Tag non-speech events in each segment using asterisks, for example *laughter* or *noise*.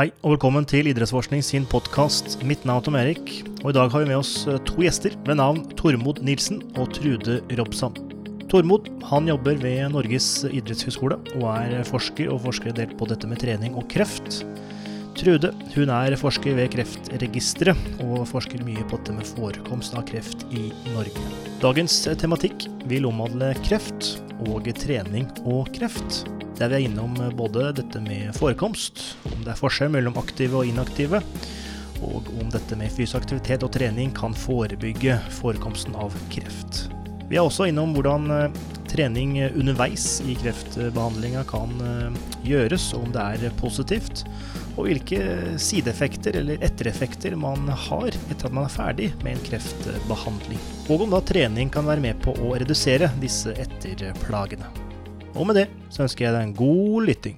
Hei og velkommen til Idrettsforskning sin podkast. Mitt navn er Tom Erik, og i dag har vi med oss eh, to gjester ved navn Tormod Nilsen og Trude Robsan. Tormod han jobber ved Norges idrettshøgskole og er forsker og forsker delt på dette med trening og kreft. Trude hun er forsker ved Kreftregisteret og forsker mye på dette med forekomst av kreft i Norge. Dagens tematikk vil omhandle kreft og trening og kreft der vi er innom eh, både dette med forekomst, om det er forskjell mellom aktive og inaktive, og om dette med fysisk aktivitet og trening kan forebygge forekomsten av kreft. Vi er også innom hvordan eh, trening underveis i kreftbehandlinga kan eh, gjøres, og om det er positivt, og hvilke sideeffekter eller ettereffekter man har etter at man er ferdig med en kreftbehandling. Og om da trening kan være med på å redusere disse etterplagene. Og med det så ønsker jeg deg en god lytting.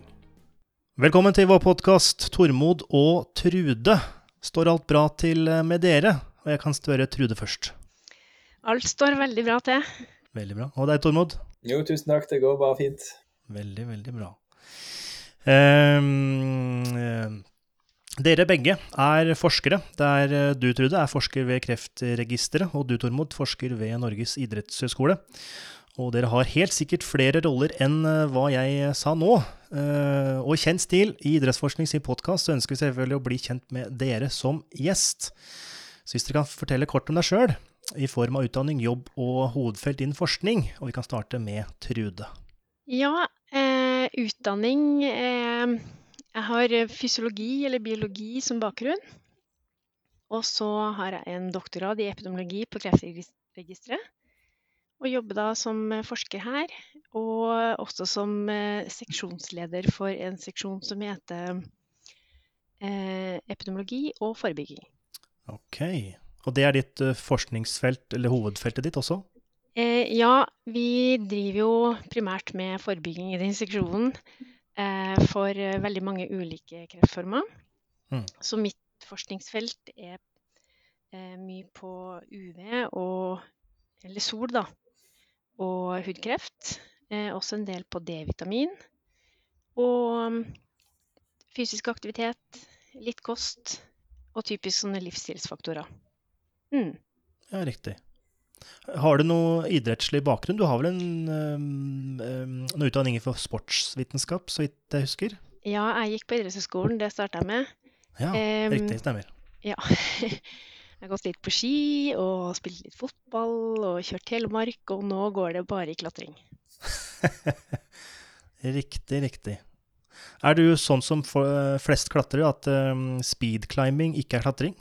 Velkommen til vår podkast, Tormod og Trude. Står alt bra til med dere? Og jeg kan spørre Trude først. Alt står veldig bra til. Veldig bra. Og deg, Tormod? Jo, tusen takk. Det går bare fint. Veldig, veldig bra. Um, dere begge er forskere. Der du, Trude, er forsker ved Kreftregisteret, og du, Tormod, forsker ved Norges idrettshøgskole. Og dere har helt sikkert flere roller enn eh, hva jeg sa nå. Eh, og i kjent stil i Idrettsforskning sin podkast ønsker vi selvfølgelig å bli kjent med dere som gjest. Så hvis dere kan fortelle kort om deg sjøl, i form av utdanning, jobb og hovedfelt innen forskning. Og vi kan starte med Trude. Ja, eh, utdanning eh, Jeg har fysiologi eller biologi som bakgrunn. Og så har jeg en doktorgrad i epidemiologi på Kreftregisteret. Og jobber da som eh, forsker her, og også som eh, seksjonsleder for en seksjon som heter eh, epidemiologi og forebygging. Ok. Og det er ditt forskningsfelt, eller hovedfeltet ditt også? Eh, ja, vi driver jo primært med forebygging i den seksjonen eh, for veldig mange ulike kreftformer. Mm. Så mitt forskningsfelt er eh, mye på UV og eller sol, da og hudkreft. Eh, også en del på D-vitamin. Og mm, fysisk aktivitet, litt kost og typisk sånne livsstilsfaktorer. Mm. Ja, riktig. Har du noe idrettslig bakgrunn? Du har vel en um, um, utdanning for sportsvitenskap, så vidt jeg husker? Ja, jeg gikk på idrettshøyskolen, det starta jeg med. Ja, um, riktig, stemmer. Ja. *laughs* Jeg har gått litt på ski og spilt litt fotball og kjørt telemark, og nå går det bare i klatring. *laughs* riktig, riktig. Er du sånn som flest klatrere, at um, speed climbing ikke er klatring?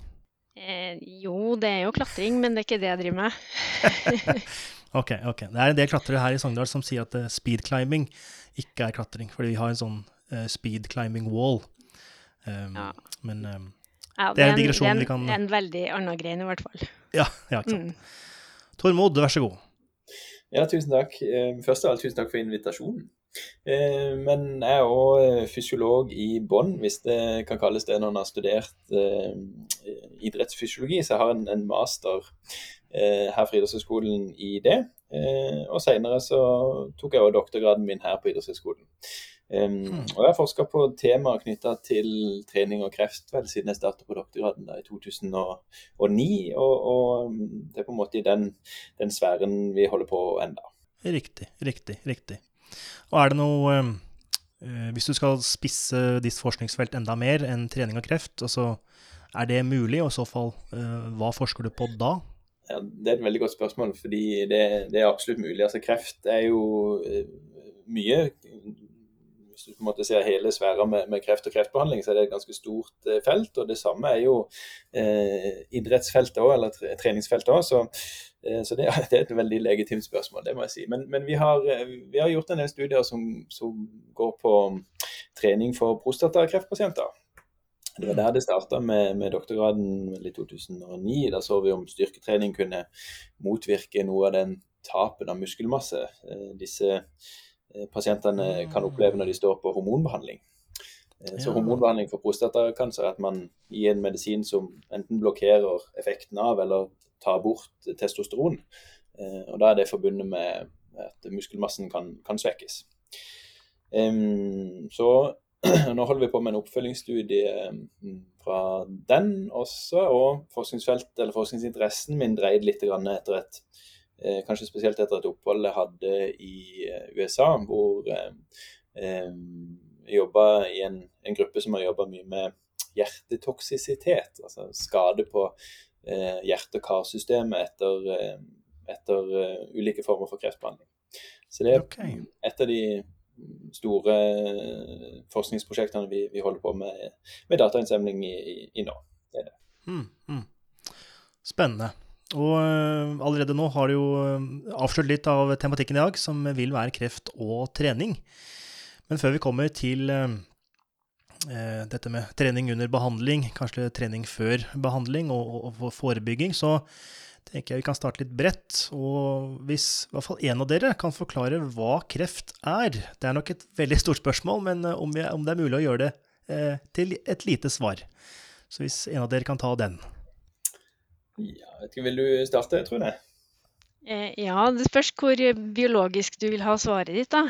Eh, jo, det er jo klatring, men det er ikke det jeg driver med. *laughs* ok, ok. Det er en del klatrere her i Sogndal som sier at uh, speed climbing ikke er klatring, fordi vi har en sånn uh, speed climbing wall. Um, ja. Men um, ja, det, er en digresjon vi kan Det er en veldig annen grein, i hvert fall. Ja, ja ikke sant. Mm. Tormod, vær så god. Ja, tusen takk. Eh, først av alt, tusen takk for invitasjonen. Eh, men jeg er òg eh, fysiolog i bånn, hvis det kan kalles det når en har studert idrettsfysiologi. Så jeg har en, en master her fra Idrettshøgskolen i det. Og senere så tok jeg òg doktorgraden min her på Idrettshøgskolen. Um, og Jeg har forska på temaer knytta til trening og kreft vel siden jeg startet på doktorgraden da, i 2009. Og, og, det er på en måte i den, den sfæren vi holder på enda. Riktig, riktig, riktig. Og er det noe uh, Hvis du skal spisse ditt forskningsfelt enda mer enn trening og kreft, altså, er det mulig? Og i så fall, uh, hva forsker du på da? Ja, det er et veldig godt spørsmål, fordi det, det er absolutt mulig. Altså, kreft er jo uh, mye hvis du på en måte ser hele sfæra med, med, kreft og kreftbehandling, så er det et ganske stort eh, felt. Og det samme er jo eh, idrettsfeltet òg, eller treningsfeltet òg. Så, eh, så det, *laughs* det, er et veldig legitimt spørsmål, det må jeg si. Men, men vi, har, eh, vi, har, gjort en del studier som, som går på trening for prostatakreftpasienter. Det var der det starta med, med, doktorgraden i 2009. Da så vi om styrketrening kunne motvirke noe av den tapen av muskelmasse. Eh, disse pasientene kan oppleve når de står på hormonbehandling. Eh, så Hormonbehandling for prostatakancer er at man gir en medisin som enten blokkerer effekten av eller tar bort testosteron. Eh, og Da er det forbundet med at muskelmassen kan, kan svekkes. Så *clears throat* Nå holder vi på med en oppfølgingsstudie fra den også, og forskningsfeltet eller forskningsinteressen min dreide litt etter et Kanskje spesielt etter et opphold jeg hadde i USA, hvor jeg jobba i en, en, gruppe som har jobba mye med hjertetoksisitet, altså skade på hjerte- og karsystemet etter, etter ulike former for kreftbehandling. Så det er okay. et av de store forskningsprosjektene vi, vi holder på med, med datainnsamling i, i, i, nå. Det det. Mm, mm. Spennende. Og uh, allerede nå har du jo uh, avslørt litt av tematikken i dag, som vil være kreft og trening. Men før vi kommer til uh, dette med trening under behandling, kanskje trening før behandling og, og, forebygging, så tenker jeg vi kan starte litt bredt. Og hvis i hvert fall en av dere kan forklare hva kreft er Det er nok et veldig stort spørsmål, men eh, om, vi, om det er mulig å gjøre det eh, til et lite svar. Så hvis en av dere kan ta den. Ja, vet ikke, Vil du starte, tror jeg? Eh, ja, det spørs hvor biologisk du vil ha svaret ditt. da.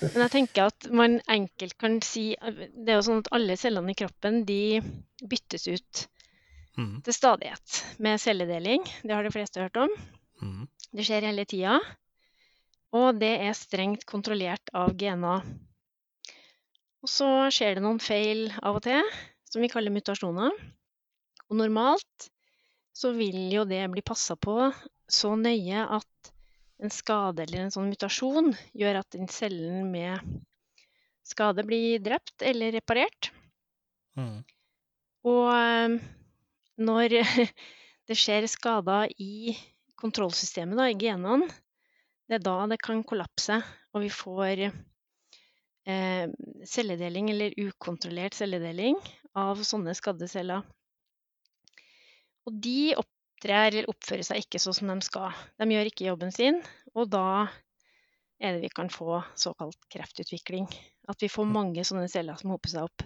Men jeg tenker at man enkelt kan si Det er jo sånn at alle cellene i kroppen de byttes ut mm. til stadighet med celledeling. Det har de fleste hørt om. Mm. Det skjer hele tida. Og det er strengt kontrollert av gener. Og så skjer det noen feil av og til, som vi kaller mutasjoner. Og normalt så vil jo det bli passa på så nøye at en skade eller en sånn mutasjon gjør at den cellen med skade blir drept eller reparert. Mm. Og når *laughs* det skjer skader i kontrollsystemet, da, i genene, det er da det kan kollapse, og vi får eh, celledeling eller ukontrollert celledeling av sånne skadde celler. Og de opptrer eller oppfører seg ikke sånn som de skal. De gjør ikke jobben sin, og da er det vi kan få såkalt kreftutvikling. At vi får mange sånne celler som hoper seg opp.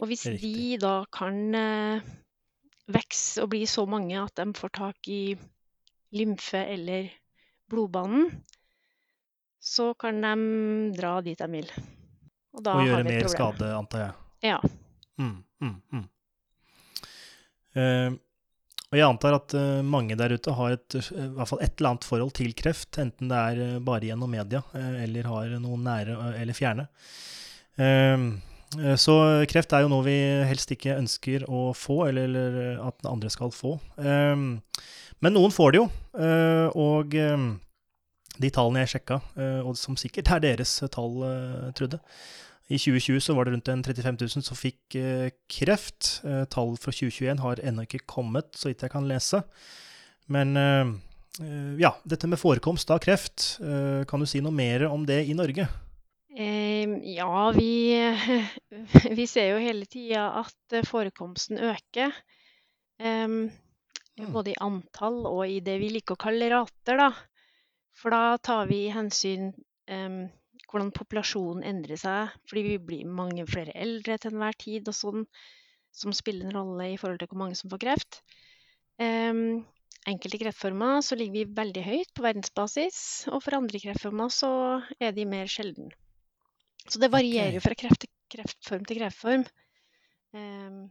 Og hvis de da kan eh, vokse og bli så mange at de får tak i lymfe eller blodbanen, så kan de dra dit de vil. Og, og gjøre mer skade, antar jeg. Ja. Mm, mm, mm. Uh, og jeg antar at uh, mange der ute har et, uh, i hvert fall et eller annet forhold til kreft, enten det er bare gjennom media eller har noen nære eller fjerne. Eh, så kreft er jo noe vi helst ikke ønsker å få, eller, at andre skal få. Men noen får det jo. Eh, og de tallene jeg sjekka, eh, og som sikkert er deres tall, Trude I 2020 så var det rundt en 35 000 som fikk kreft. Tall fra 2021 har ennå ikke kommet, så vidt jeg kan lese. Men ja, dette med forekomst av kreft, kan du si noe mer om det i Norge? ja, vi, *laughs* vi ser jo hele tida at eh, forekomsten øker. Mm. både i antall og i det vi liker å kalle rater, da. For da tar vi hensyn hvordan populasjonen endrer seg, fordi vi blir mange flere eldre til enhver tid og sånn, som spiller en rolle i forhold til hvor mange som får kreft. Um, enkelte kreftformer så ligger vi veldig høyt på verdensbasis, og for andre kreftformer så er de mer sjelden. Så det varierer jo fra kreft til kreftform til kreftform. Um,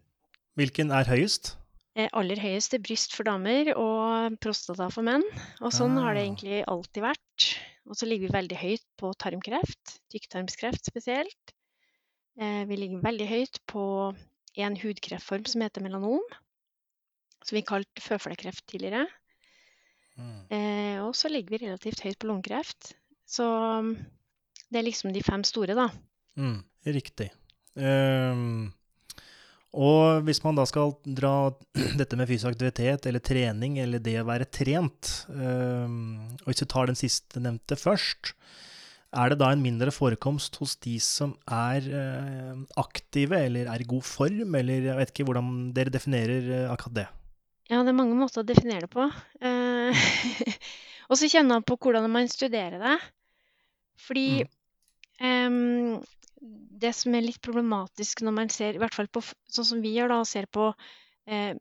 Hvilken er høyest? Eh, aller høyest er bryst for damer og prostata for menn. Og sånn ah. har det ah. egentlig alltid vært. Og så ligger vi veldig høyt på tarmkreft, tykktarmskreft spesielt. Eh, vi ligger veldig høyt på en hudkreftform som heter melanom, som vi kalte føflekkreft tidligere. Mm. Eh, og så ligger vi relativt høyt på lungekreft. Så det er liksom de fem store, da. Mm, riktig. Um, og hvis man da skal dra *clears throat* dette med fysisk aktivitet eller trening, eller det å være trent, um, og hvis vi tar den siste nevnte først, er det da en mindre forekomst hos de som er uh, aktive eller er i god form, eller jeg vet ikke hvordan dere definerer uh, akkurat det? Ja, det er mange måter å definere det på. *laughs* Uh, og så kjenner man på hvordan man studerer det. Fordi mm. Um, det som er litt problematisk når man ser, i hvert fall på, sånn som vi gjør, da, ser på eh,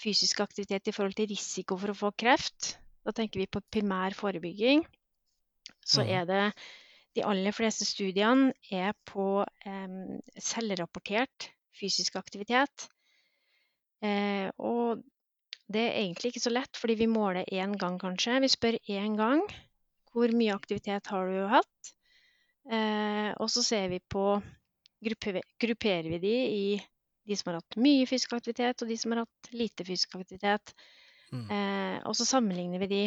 fysisk aktivitet i forhold til risiko for å få kreft, da tenker vi på primær forebygging, så mm. er det de aller fleste studiene er på eh, selvrapportert fysisk aktivitet. Eh, og det er egentlig ikke så lett, fordi vi måler én gang, kanskje. Vi spør én gang hvor mye aktivitet har du hatt. Eh, og så ser vi på Grupperer vi de i de som har hatt mye fysisk aktivitet, og de som har hatt lite fysisk aktivitet. Mm. Eh, og så sammenligner vi de.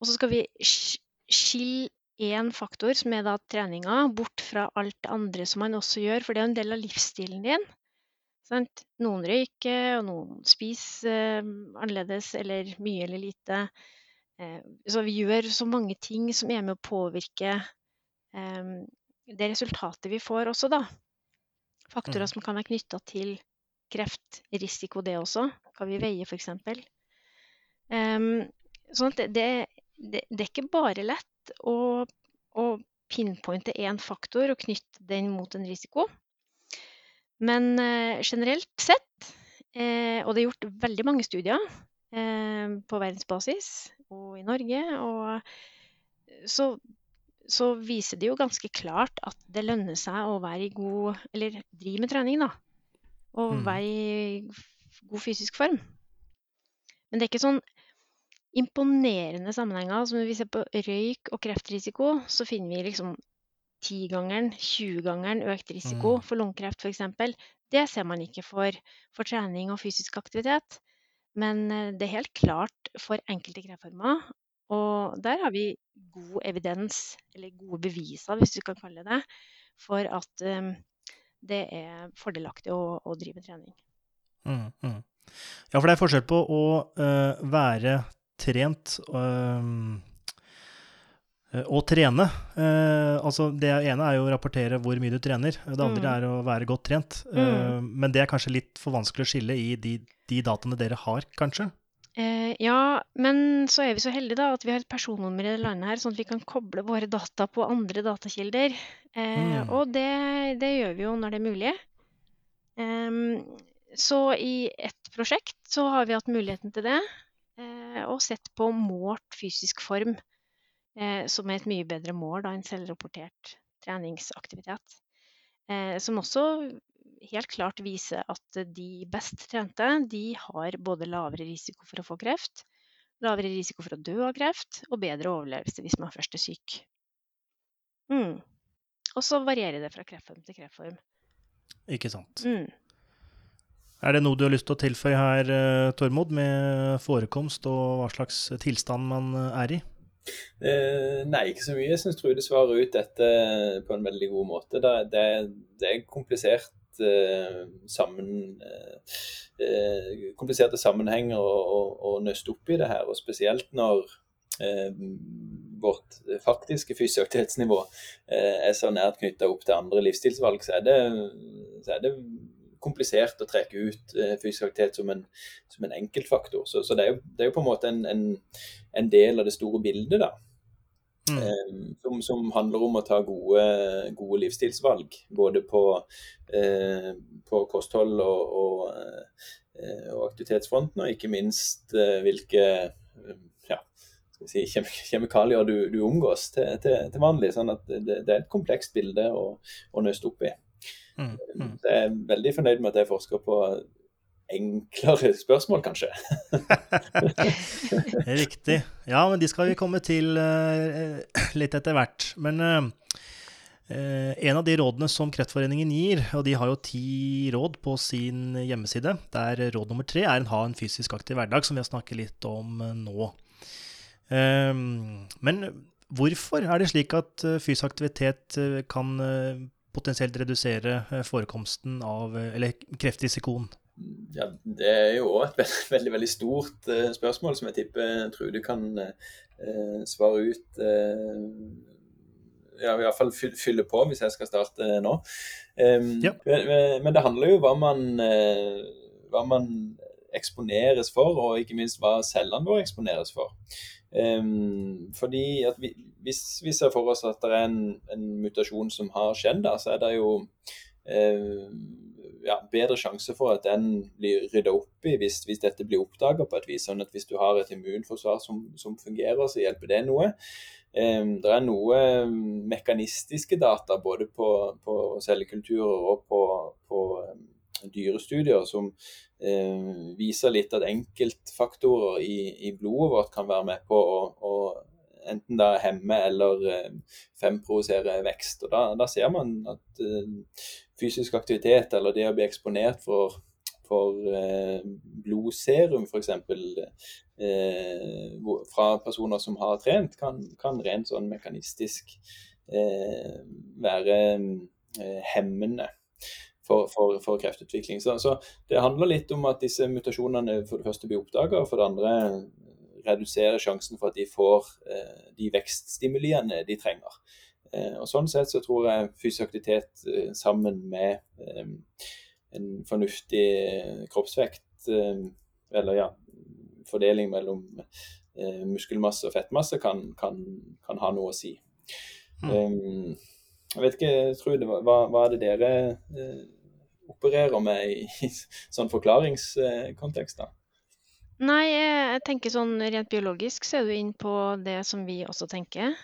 Og så skal vi skille én faktor, som er da treninga, bort fra alt det andre som man også gjør, for det er en del av livsstilen din. Sant? Noen røyker, og noen spiser eh, annerledes, eller mye eller lite. Eh, så vi gjør så mange ting som er med å påvirke det resultatet vi får også, da. Faktorer mm. som kan være knytta til kreftrisiko, det også. Hva vi veier, f.eks. Um, sånn at det, det, det, er ikke bare lett å, å pinpointe én faktor og knytte den mot en risiko. Men uh, generelt sett, uh, og det er gjort veldig mange studier uh, på verdensbasis og i Norge, og så, så, viser det jo ganske klart at det lønner seg å være i god Eller drive med trening, da. Og mm. være i god fysisk form. Men det er ikke sånn imponerende sammenhenger. Som vi ser på røyk og kreftrisiko, så finner vi liksom tigangeren, 20-gangeren økt risiko mm. for lungekreft f.eks. Det ser man ikke for, for, trening og fysisk aktivitet. Men eh, det er helt klart for enkelte kreftformer. Og der har vi god evidens, eller gode beviser, hvis du kan kalle det det, for at um, det er fordelaktig å, å drive trening. Mm, mm. Ja, for det er forskjell på å uh, være trent øh, og trene. Uh, altså det ene er jo å rapportere hvor mye du trener. Det andre mm. er å være godt trent. Uh, mm. Men det er kanskje litt for vanskelig å skille i de, de dataene dere har, kanskje? Uh, ja, men så er vi så heldige da at vi har et personnummer i det landet her, sånn at vi kan koble våre data på andre datakilder. Mm. Og det, det, gjør vi jo når det er mulig. Um, så i ett prosjekt så har vi hatt muligheten til det. Eh, og sett på målt fysisk form, eh, som er et mye bedre mål da, enn selvrapportert treningsaktivitet. Eh, som også helt klart vise at de best trente de har både lavere risiko for å få kreft, lavere risiko for å dø av kreft og bedre overlevelse hvis man først er syk. Mm. Og så varierer det fra kreftform til kreftform. Ikke sant. Mm. Er det noe du har lyst til å tilføye her, eh, Tormod, med forekomst og hva slags tilstand man eh, er i? Eh, nei, ikke så mye. Jeg syns Trude svarer ut dette på en veldig god måte. Det, det, det er komplisert eh, sammen, eh, kompliserte sammenhenger å, å, nøste opp i det her. Og spesielt når eh, vårt faktiske fysioaktivitetsnivå er så nært knytta opp til andre livsstilsvalg, så er det, så er det komplisert å trekke ut fysisk aktivitet som en, som en enkeltfaktor. Så, så det, er jo, det, er jo, på en måte en, en, en del av det store bildet, da. Mm. Um, som, som, handler om å ta gode, gode livsstilsvalg. Både på, eh, på kosthold og, og, uh, og, aktivitetsfronten, og ikke minst hvilke ja, si, kjem, kjemikalier du, du omgås til, til, til, vanlig. sånn at det, det, er et komplekst bilde å, å nøste opp i. Mm, mm. Jeg er veldig fornøyd med at jeg forsker på enklere spørsmål, kanskje. *laughs* Riktig. Ja, men de skal vi komme til uh, litt etter hvert. Men uh, en av de rådene som Kreftforeningen gir, og de har jo ti råd på sin hjemmeside, der råd nummer tre er en ha en fysisk aktiv hverdag, som vi har snakket litt om nå. Men hvorfor er det slik at fysisk aktivitet kan potensielt redusere forekomsten av eller kreftrisikoen? Ja, Det er jo òg et *laughs* veldig, veldig, veldig stort uh, spørsmål som jeg tipper Trude kan uh, svare ut. Uh, ja, fall fylle på hvis jeg skal starte nå. Um, ja. men, men, det handler jo om hva man, hva man eksponeres for, og ikke minst hva cellene våre eksponeres for. Um, fordi at vi, hvis vi ser for oss at det er en, en mutasjon som har skjedd, da, så er det jo uh, ja, bedre sjanse for at den blir rydda opp i hvis, hvis dette blir oppdaga på et vis. Sånn at hvis du har et immunforsvar som, som fungerer, så hjelper det noe. det er noe mekanistiske data både på, på cellekulturer og på, på dyrestudier som um, viser litt at enkeltfaktorer i, i, blodet vårt kan være med på å, å enten da hemme eller eh, vekst. Og da, da, ser man at eh, fysisk aktivitet eller det å bli eksponert for, for eh, blodserum f.eks. Eh, fra personer som har trent, kan, kan rent sånn mekanistisk være hemmende for, for, for kreftutvikling. Så, så, det handler litt om at disse mutasjonene for det første blir oppdaga, og for det andre reduserer sjansen for at de får eh, de vekststimuliene de trenger. Eh, og Sånn sett så tror jeg fysisk aktivitet eh, sammen med en fornuftig kroppsvekt, eller ja, fordeling mellom muskelmasse og fettmasse, kan, kan, kan, ha noe å si. Mm. Jeg vet ikke, Trude, hva, hva er det dere opererer med i, i *laughs* sånn forklaringskontekst? da? Nei, jeg tenker sånn rent biologisk så er du inne på det som vi også tenker.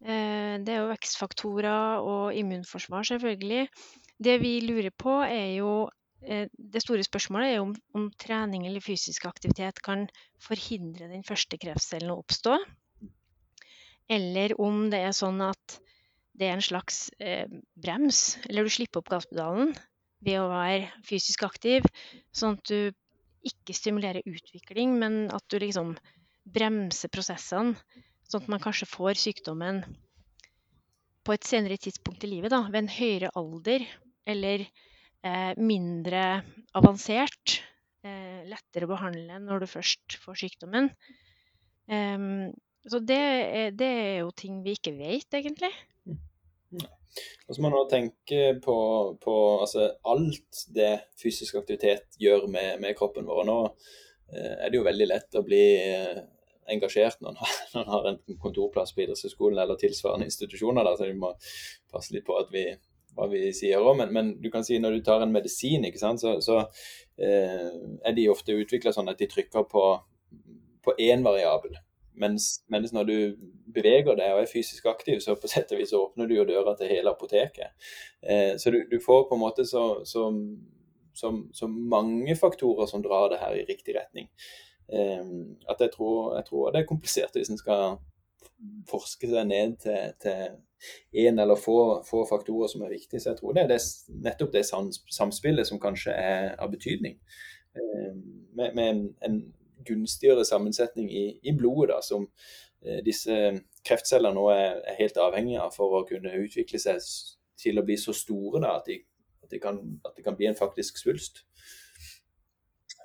Eh, det er jo vekstfaktorer og immunforsvar, selvfølgelig. Det vi lurer på, er jo eh, Det store spørsmålet er jo om, om trening eller fysisk aktivitet kan forhindre den første kreftcellen å oppstå. Eller om det er sånn at det er en slags eh, brems, eller du slipper opp gasspedalen ved å være fysisk aktiv, sånn at du ikke stimulere utvikling, men at du liksom bremser prosessene, sånn at man kanskje får sykdommen på et senere tidspunkt i livet, da, ved en høyere alder, eller eh, mindre avansert, eh, lettere å behandle når du først får sykdommen. Um, så det, det, er jo ting vi ikke vet, egentlig. Og så må man tenke på, på altså, alt det fysisk aktivitet gjør med, med kroppen vår. Nå eh, er det jo veldig lett å bli eh, engasjert når man har, *laughs* når har en kontorplass på idrettshøyskolen eller tilsvarende institusjoner. Da, så vi må passe litt på vi, hva vi sier òg. Men, men, du kan si når du tar en medisin, så, så eh, er de ofte utvikla sånn at de trykker på én variabel. Mens, mens, når du beveger deg og er fysisk aktiv, så på sett og vis åpner du jo døra til hele apoteket. Eh, så du, du, får på en måte så, så, så, så, mange faktorer som drar det her i riktig retning. Eh, at jeg tror, jeg tror, det er komplisert hvis en skal forske seg ned til en eller få, få, faktorer som er viktige. Så jeg tror det er det, nettopp det samspillet som kanskje er av betydning. Eh, med, med en gunstigere sammensetning i, i blodet, da, som eh, disse kreftcellene nå er, er, helt avhengige av for å kunne utvikle seg til å bli så store da, at, de, at, de kan, at, de, kan, bli en faktisk svulst.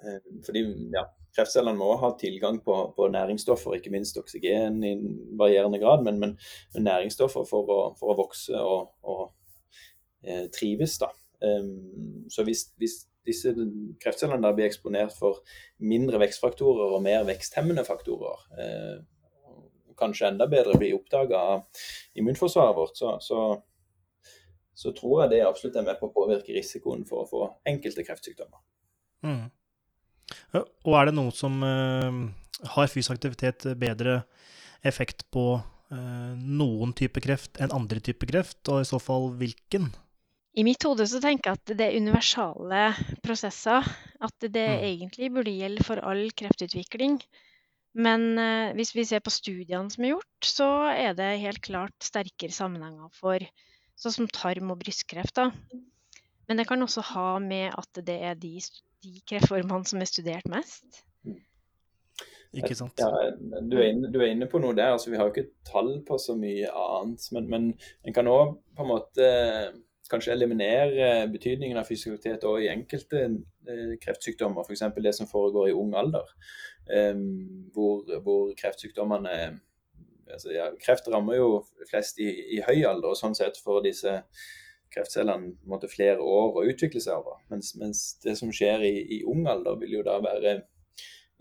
Eh, fordi ja, Kreftcellene må ha tilgang på, på, næringsstoffer, ikke minst oksygen i varierende grad, men, men, men næringsstoffer for å, for å, vokse og, og eh, trives. da. Um, så hvis, hvis, disse kreftcellene blir eksponert for mindre vekstfaktorer og mer veksthemmende faktorer. Eh, kanskje enda bedre blir oppdaga av immunforsvaret vårt, så, så, så, tror jeg det absolutt er med på å påvirke risikoen for å få enkelte kreftsykdommer. Mm. Og er det noe som uh, har fysisk aktivitet bedre effekt på uh, noen type kreft enn andre type kreft, og i så fall hvilken? I mitt hode så tenker jeg at det er universale prosesser. At det mm. egentlig burde gjelde for all kreftutvikling. Men eh, hvis vi ser på studiene som er gjort, så er det helt klart sterkere sammenhenger for sånn som tarm- og brystkreft. Da. Men det kan også ha med at det er de, de kreftformene som er studert mest. Ikke sant? Ja, du, er inne, du, er inne, på noe der. altså Vi har jo ikke tall på så mye annet. Men, men en kan òg på en måte kanskje eliminere betydningen av fysikalitet også i enkelte eh, kreftsykdommer, f.eks. det som foregår i ung alder. Um, hvor, hvor, kreftsykdommene altså, ja, Kreft rammer jo flest i, i, høy alder, og sånn sett får disse kreftcellene måtte, flere år å utvikle seg over. Mens, mens det som skjer i, i, ung alder, vil jo da være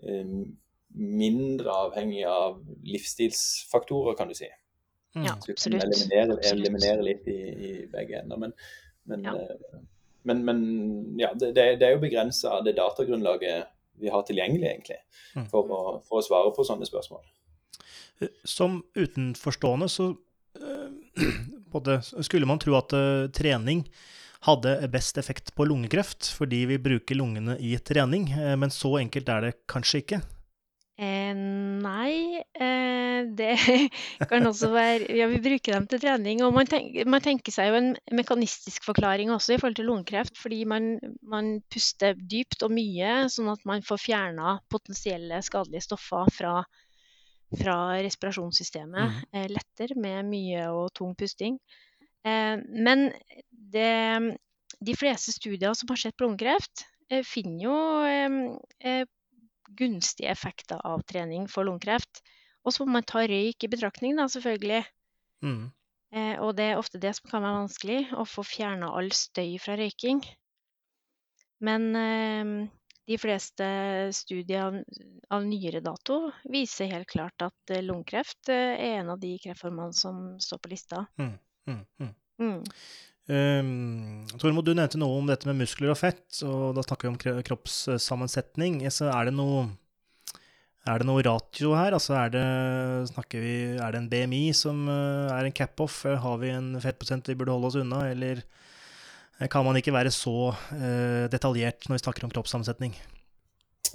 um, mindre avhengig av livsstilsfaktorer, kan du si. Mm. Ja, absolutt. Eliminere, eliminere litt i, i begge ender. Men, men, ja. Eh, men, men ja, det, det, er jo begrensa det datagrunnlaget vi har tilgjengelig, egentlig, mm. for å, for å svare på sånne spørsmål. Som utenforstående så *clears throat* skulle man tro at trening hadde best effekt på lungekreft, fordi vi bruker lungene i trening, men så enkelt er det kanskje ikke? Eh, nei, eh, det *laughs* kan også være Ja, vi bruker dem til trening. Og man, tenk, man, tenker seg jo en mekanistisk forklaring også i forhold til lungekreft, fordi man, man puster dypt og mye, sånn at man får fjerna potensielle skadelige stoffer fra, fra respirasjonssystemet mm. eh, lettere med mye og tung pusting. Eh, men det, de fleste studier som har sett på lungekreft, eh, finner jo eh, gunstige effekter av trening for lungekreft. Og så må man ta røyk i betraktning, da, selvfølgelig. Mm. Eh, og det er ofte det som kan være vanskelig, å få fjerna all støy fra røyking. Men eh, de fleste studier av, av, nyere dato viser helt klart at eh, lungekreft eh, er en av de kreftformene som står på lista. Mm, mm, mm. Um, Tormod, du nevnte noe om dette med muskler og fett, og da snakker vi om kroppssammensetning. Så er det noe er det noe ratio her? Altså er det, vi, er det en BMI som uh, er en cap-off? Har vi en fettprosent vi burde holde oss unna, eller kan man ikke være så detaljert når vi snakker om kroppssammensetning?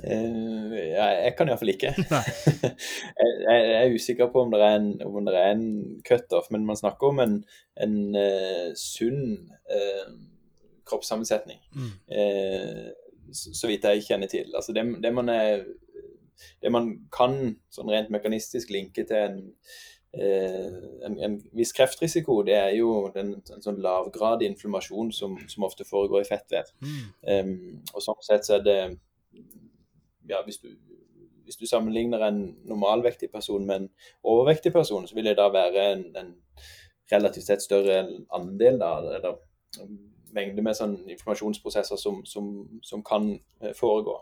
Uh, jeg kan iallfall ikke. *laughs* *laughs* jeg, jeg, er usikker på om det er en, om det er en cutoff, men man snakker om en, en uh, sunn uh, kroppssammensetning. Mm. Så, så, vidt jeg kjenner til. Altså det, det, man er, det, man kan sånn rent mekanistisk linke til en, en, en viss kreftrisiko, det er jo den, en sånn lavgradig inflammasjon som, som, ofte foregår i fettvev. Mm. Um, og sånn sett så er det ja, hvis, du, hvis, du, sammenligner en normalvektig person med en overvektig person, så vil det da være en, en relativt sett større andel, da, eller mengde med sånn informasjonsprosesser som, som, som kan eh, foregå.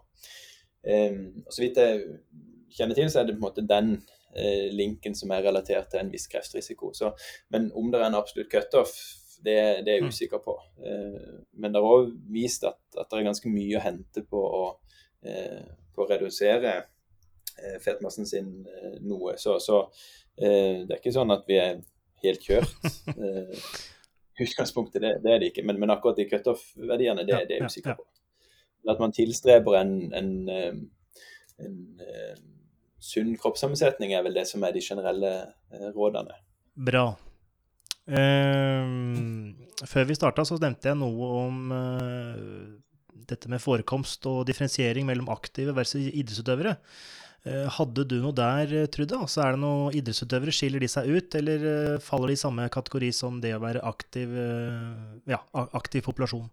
Um, og Så vidt jeg kjenner til, så er det på en måte den uh, linken som er relatert til en viss kreftrisiko. Så, men om det er en absolutt cutoff, det, det, er jeg mm. usikker på. Uh, men det er òg vist at, at, det er ganske mye å hente på å uh, på å redusere eh, fettmassen sin eh, noe. Så, så eh, det er ikke sånn at vi er helt kjørt. *laughs* utgangspunktet, det, det, er det ikke. Men, men akkurat de cutoff-verdiene, det, det, er jeg usikker på. At man tilstreber en, en, en, en sunn kroppssammensetning, er vel det som er de generelle rådene. Bra. Um, før vi starta, så nevnte jeg noe om uh, dette med forekomst og differensiering mellom aktive versus idrettsutøvere. Eh, hadde du noe der, eh, Trude? Altså, er det noen idrettsutøvere, Skiller de seg ut, eller eh, faller de i samme kategori som det å være aktiv, ja, aktiv populasjon?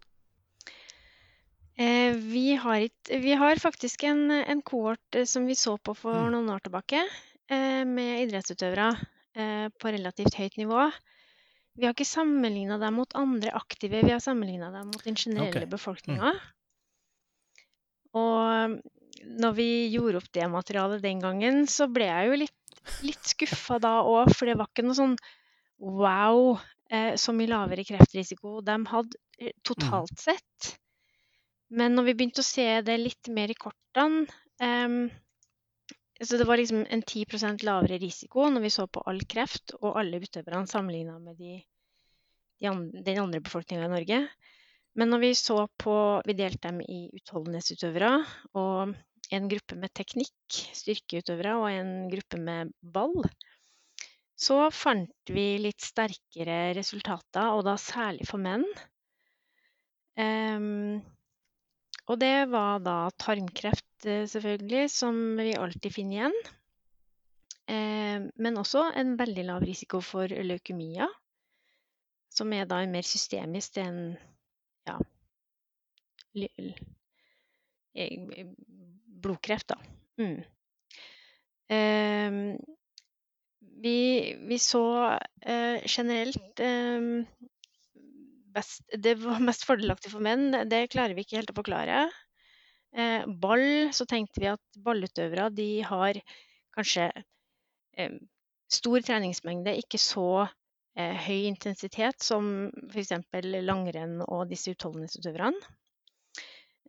Vi har, vi har, faktisk en, en kohort som vi så på for mm. noen år tilbake, med idrettsutøvere på relativt høyt nivå. Vi har ikke sammenligna dem mot andre aktive, vi har sammenligna dem mot den generelle okay. befolkninga. Mm. Og når vi gjorde opp det materialet den gangen, så ble jeg jo litt, litt skuffa da òg, for det var ikke noe sånn wow, eh, så mye lavere kreftrisiko de hadde eh, totalt mm. sett. Men når vi begynte å se det litt mer i kortene eh, Så det var liksom en 10% lavere risiko når vi så på all kreft og alle utøverne sammenligna med de, de andre, den andre befolkninga i Norge. Men når vi så på Vi delte dem i utholdenhetsutøvere og en gruppe med teknikk, styrkeutøvere, og en gruppe med ball, så fant vi litt sterkere resultater, og da særlig for menn. Um, og det var da tarmkreft, eh, selvfølgelig, som vi alltid finner igjen. Um, men også en veldig lav risiko for leukemia, som er da mer systemisk enn ja, blodkreft, da. Mm. Eh, vi, vi, så eh, generelt eh, best, Det var mest fordelaktig for menn, det klarer vi ikke helt å forklare. Eh, ball, så tenkte vi at ballutøvere de har kanskje eh, stor treningsmengde, ikke så høy intensitet, som f.eks. langrenn og disse utholdenhetsutøverne.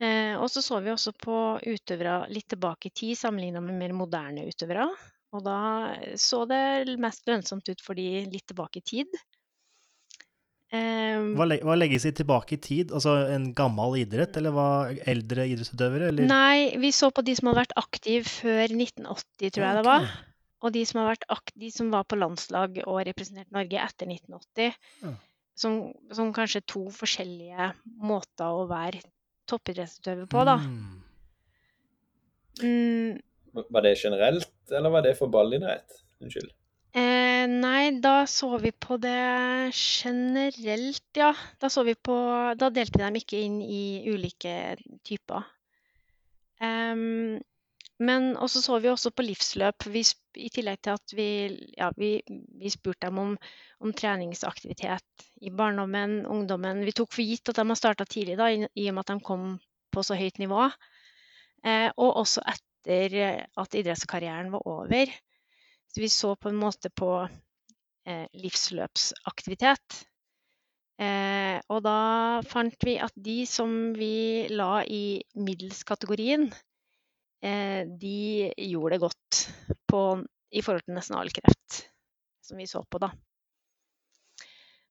Eh, og så så vi også på utøvere litt tilbake i tid, sammenligna med mer moderne utøvere. Og da så det mest lønnsomt ut for de litt tilbake i tid. Um, hva, hva, legges i tilbake i tid? Altså en gammel idrett, eller hva, eldre idrettsutøvere? Eller? Nei, vi så på de som hadde vært aktive før 1980, tror jeg okay. det var. Og de som, de som, var på landslag og representerte Norge etter 1980. Ja. Som, som, kanskje to forskjellige måter å være toppidrettsutøver på, da. Mm. Mm. Var det generelt, eller var det for ballidrett? Unnskyld. Eh, nei, da så vi på det generelt, ja. Da så vi på Da delte vi dem ikke inn i ulike typer. Um, men også så vi også på livsløp. Vi, I tillegg til at vi, ja, vi, vi spurte dem om, om, treningsaktivitet i barndommen, ungdommen. Vi tok for gitt at de har starta tidlig, da, i, og med at de kom på så høyt nivå. Eh, og også etter at idrettskarrieren var over. Så vi så på en måte på eh, livsløpsaktivitet. Eh, og da fant vi at de som vi la i middelskategorien, de gjorde det godt på, i forhold til nesten all kreft, som vi så på, da.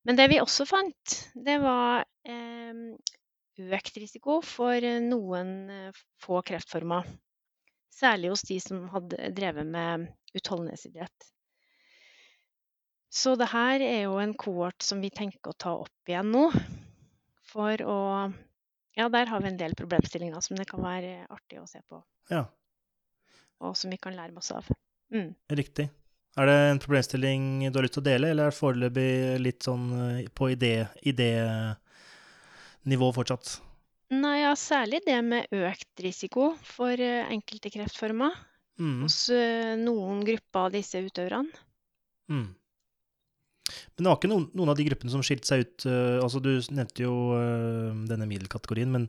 Men det vi også fant, det var eh, økt risiko for noen eh, få kreftformer. Særlig hos de som hadde drevet med utholdenhetsidrett. Så det her er jo en kohort som vi tenker å ta opp igjen nå. For å Ja, der har vi en del problemstillinger som det kan være artig å se på. Ja. Og som vi kan lære masse av. Mm. Riktig. Er det en problemstilling du har lyst til å dele, eller er det foreløpig litt sånn eh, på idénivå idé fortsatt? Nei, ja, særlig det med økt risiko for eh, enkelte kreftformer mm. hos eh, noen grupper av disse utøverne. Mm. Men det var ikke noen, noen, av de gruppene som skilte seg ut uh, altså Du nevnte jo uh, denne middelkategorien, men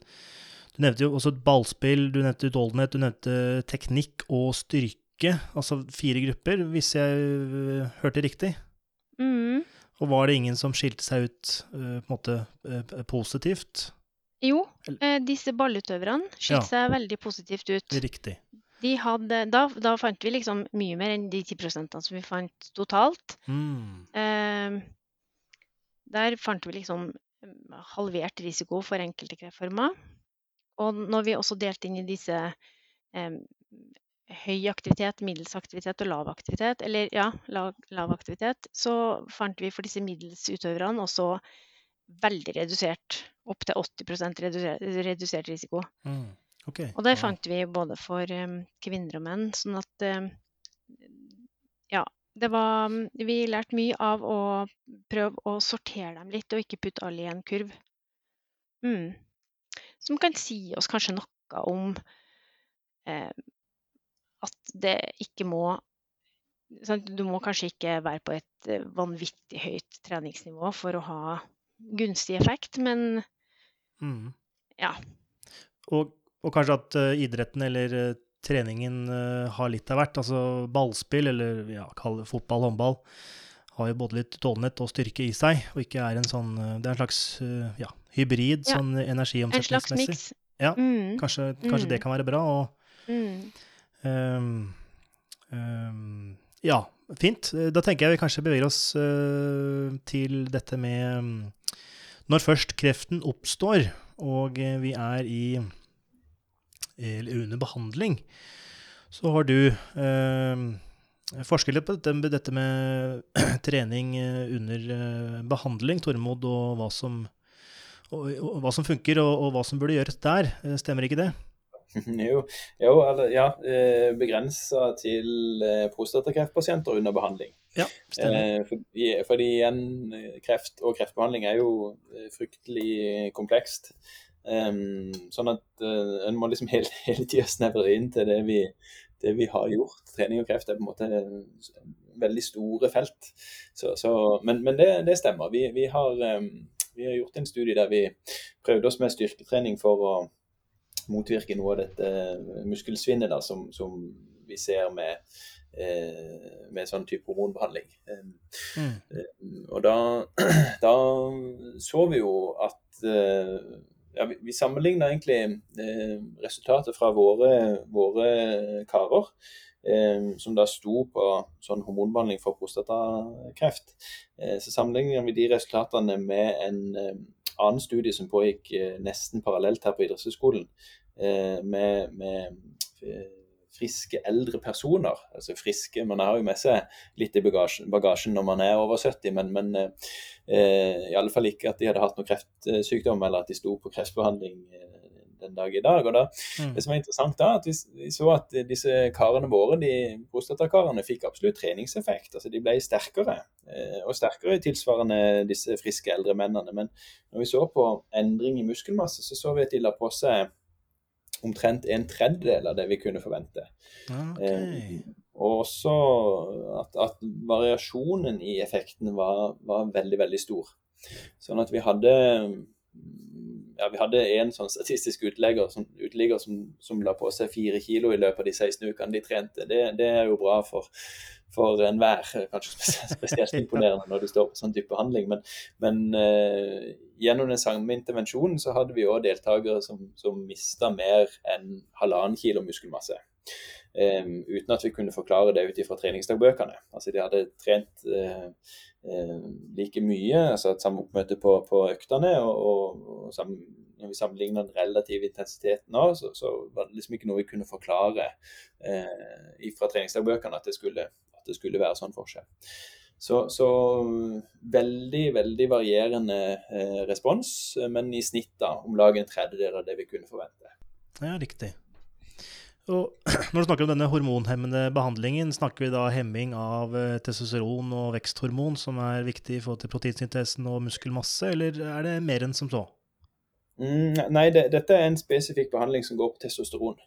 du nevnte jo også ballspill, du nevnte utholdenhet, du nevnte teknikk og styrke. Altså fire grupper, hvis jeg uh, hørte riktig. Mm. Og var det ingen som skilte seg ut på en måte positivt? Jo, disse ballutøverne skilte seg veldig positivt ut. Riktig. De hadde, da, da, fant vi liksom mye mer enn de 10 som vi fant totalt. Mm. Eh, der fant vi liksom mm, halvert risiko for enkelte kreftformer. Og når vi også delte inn i disse eh, høy aktivitet, middels aktivitet og lav aktivitet, eller ja, lav, lav aktivitet, så fant vi for disse middelsutøverne også veldig redusert. Opptil 80 redusert, redusert risiko. Mm. Okay. Og det fant vi både for kvinner og menn. Sånn at Ja. Det var Vi lærte mye av å prøve å sortere dem litt, og ikke putte alle i en kurv. Mm. Som kan si oss kanskje noe om eh, at det ikke må sant? Du må kanskje ikke være på et eh, vanvittig høyt treningsnivå for å ha gunstig effekt, men mm. ja. Og, og, kanskje at uh, idretten eller uh, treningen uh, har litt av hvert. Altså ballspill, eller ja, kall det fotball, håndball, har jo både litt utholdenhet og styrke i seg, og ikke er en sånn Det er en slags ja, hybrid ja. sånn energiomsetningsmessig. En slags miks. Ja, mm. kanskje, kanskje mm. det kan være bra. Og um, um, ja, fint. Da tenker jeg vi kanskje beveger oss uh, til dette med um, når først kreften oppstår, og eh, vi er i under behandling, så har du eh, forsket litt på dette, dette med *clears throat* trening eh, under eh, behandling, Tormod, og hva som, og, og hva som funker, og, og, hva som burde gjøres der. Stemmer ikke det? *laughs* Jo, jo ja, begrensa til prostatakreftpasienter under behandling. Ja, stemmer. Eh, fordi, fordi igjen, kreft og kreftbehandling er jo eh, fryktelig komplekst. Um, sånn at uh, en må liksom hele, *laughs* hele tida snevre inn til det vi, det vi, har gjort. Trening og kreft er på en måte veldig store felt. Så, så, men, men det, det, stemmer. Vi, vi, har, um, vi, har, gjort en studie der vi prøvde oss med styrketrening for å motvirke noe av dette muskelsvinnet da, som, som vi ser med Eh, med sånn type hormonbehandling. Mm. Eh, og da, *clears throat* da, så vi jo at eh, ja, vi, vi sammenligna egentlig eh, resultatet fra våre, våre karer, eh, som da sto på sånn hormonbehandling for prostatakreft. Eh, så sammenligna vi de resultatene med en eh, annen studie som pågikk eh, nesten parallelt her på idrettshøyskolen, med, med friske eldre personer. Altså friske, Man har jo med seg litt i bagasjen, bagasjen når man er over 70, men, men eh, i alle fall ikke at de hadde hatt noe kreftsykdom eller at de sto på kreftbehandling eh, den dag i dag. Og da, mm. Det som var interessant da, at vi, vi, så at disse karene våre, de prostatakarene, fikk absolutt treningseffekt. altså De ble sterkere, eh, og sterkere tilsvarende disse friske eldre mennene. Men når vi så på endring i muskelmasse, så så vi at de la på seg omtrent en tredjedel av det vi kunne forvente. Okay. Eh, og også at, at, variasjonen i effekten var, var, veldig, veldig stor. Sånn at vi hadde ja, vi hadde en sånn statistisk utlegger som, uteligger som, som, la på seg fire kilo i løpet av de 16 ukene de trente. Det, det er jo bra for, for enhver. Kanskje spesielt imponerende når du står på sånn type behandling. Men, men uh, gjennom den samme intervensjonen så hadde vi òg deltakere som, som mista mer enn halvannen kilo muskelmasse. Um, uten at vi kunne forklare det ut ifra treningsdagbøkene. Altså De hadde trent uh, uh, like mye, altså et samme oppmøte på, på øktene. og, og, og sammen, når vi sammenligna den relative intensiteten òg, så, så, var det liksom ikke noe vi kunne forklare uh, fra treningsdagbøkene at det skulle at det skulle være sånn forskjell. Så, så veldig, veldig varierende eh, respons, men i snitt da om lag en tredjedel av det vi kunne forvente. Ja, riktig. Og *clears throat* når du snakker om denne hormonhemmende behandlingen, snakker vi da hemming av eh, testosteron og veksthormon, som er viktig i forhold til proteinsyntesen og muskelmasse, eller er det mer enn som så? Mm, nei, det, dette er en spesifikk behandling som går på testosteron.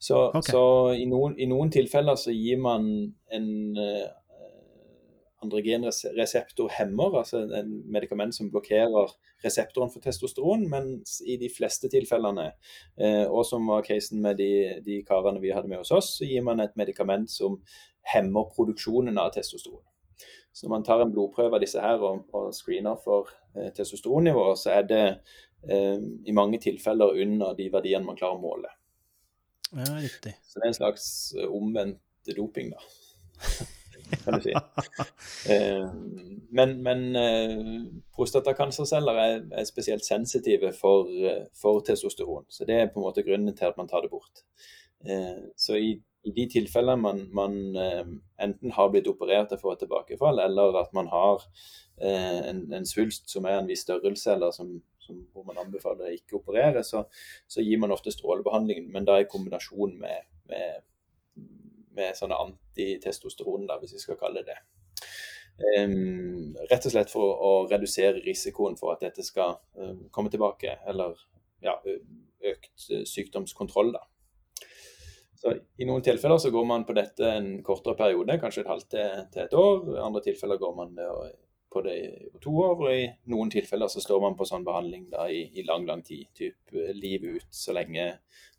Så, okay. så i, noen, i, noen, tilfeller så gir man en uh, androgenreseptorhemmer, altså en medikament som blokkerer reseptoren for testosteron, mens i de fleste tilfellene, eh, og som var casen med de, de, karene vi hadde med hos oss, så gir man et medikament som hemmer produksjonen av testosteron. Så når man tar en blodprøve av disse her og, og screener for eh, testosteronnivået, så er det i mange tilfeller under de verdiene man klarer å måle. Ja, riktig. Så det er en slags eh, omvendt doping, da. *laughs* kan du si. *laughs* Eh, men, men eh, prostatakancerceller er, er, spesielt sensitive for, for, testosteron. Så det er på en måte grunnen til at man tar det bort. Så i, i de tilfellene man, man, enten har blitt operert og får et tilbakefall, eller at man har en, en svulst som er en viss størrelse, eller som som, hvor man anbefaler å ikke operere, så, så, gir man ofte strålebehandling, men da i kombinasjon med, med, med sånne antitestosteron, da, hvis vi skal kalle det. Um, rett og slett for å redusere risikoen for at dette skal um, komme tilbake, eller ja, økt sykdomskontroll. da. Så I noen tilfeller så går man på dette en kortere periode, kanskje et halvt til, et år. I andre tilfeller går man på det i to år, og i noen tilfeller så står man på sånn behandling da i, i lang, lang tid. Typ livet ut, så lenge,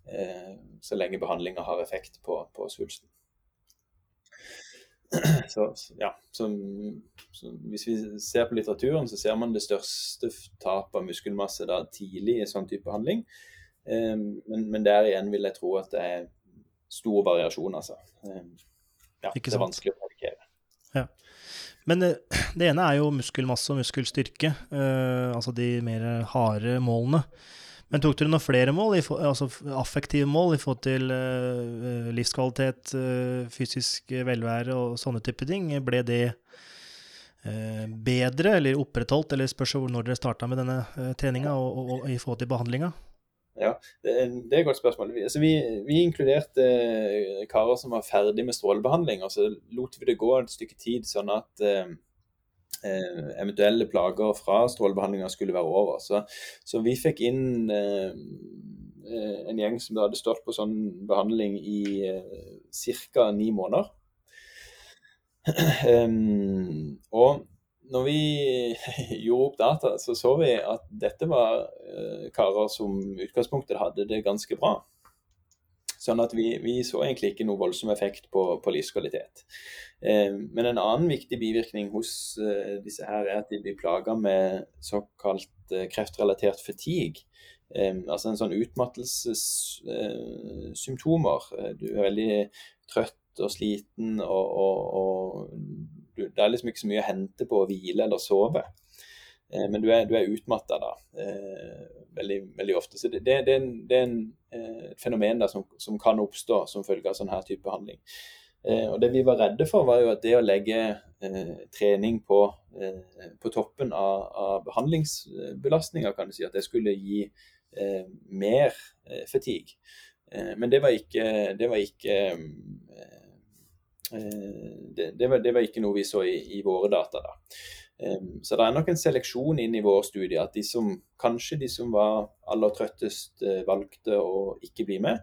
eh, lenge behandlinga har effekt på, på svulsten. *clears throat* Så, ja, så, så, Hvis vi ser på litteraturen, så ser man det største tapet av muskelmasse da tidlig i sånn type behandling. Eh, men, men, der igjen vil jeg tro at det er stor variasjon, altså. Eh, ja, det er vanskelig å predikere. Ja. Men det, eh, *clears throat* det ene er jo muskelmasse og muskelstyrke, eh, altså de mer harde målene. Men tok dere noen flere mål, altså affektive mål, i forhold til uh, livskvalitet, uh, fysisk velvære og sånne type ting? Ble det bedre eller opprettholdt, eller spørs når dere starta med denne uh, treninga og, og, og, i forhold til behandlinga? Ja, det det er, et godt spørsmål. Vi, altså vi, vi inkluderte eh, karer som var ferdig med strålebehandling, og så lot vi det gå et stykke tid, sånn at eh, eh eventuelle plager fra strålebehandlinga skulle være over. Så, så vi fikk inn eh, eh en gjeng som hadde stått på sånn behandling i eh, ca. ni måneder. um, *clears throat* og når vi *laughs* gjorde opp data, så så vi at dette var eh, karer som utgangspunktet hadde det ganske bra. Sånn at vi, vi så egentlig ikke noe voldsom effekt på, på livskvalitet. Eh, men en annen viktig bivirkning hos eh, disse her er at de blir plaga med såkalt kreftrelatert fatigue. altså en sånn utmattelsessymptomer. Du er veldig trøtt og sliten, og, og, og du, det er liksom ikke så mye å hente på å hvile eller sove. Men du er, du er utmatta da, veldig, veldig, ofte. Så det, det, det er, en, en, et fenomen da, som, som, kan oppstå som følge av sånn her type behandling. Eh, og Det vi var redde for, var jo at det å legge eh, trening på, eh, på toppen av, av behandlingsbelastninga, kan du si, at det skulle gi eh, mer eh, fatigue. Eh, men det var ikke, det var ikke det, det, var, det, var, ikke noe vi så i, i våre data. da. Så det er nok en seleksjon inn i vår studie at de som, kanskje de som var aller trøttest, valgte å ikke bli med.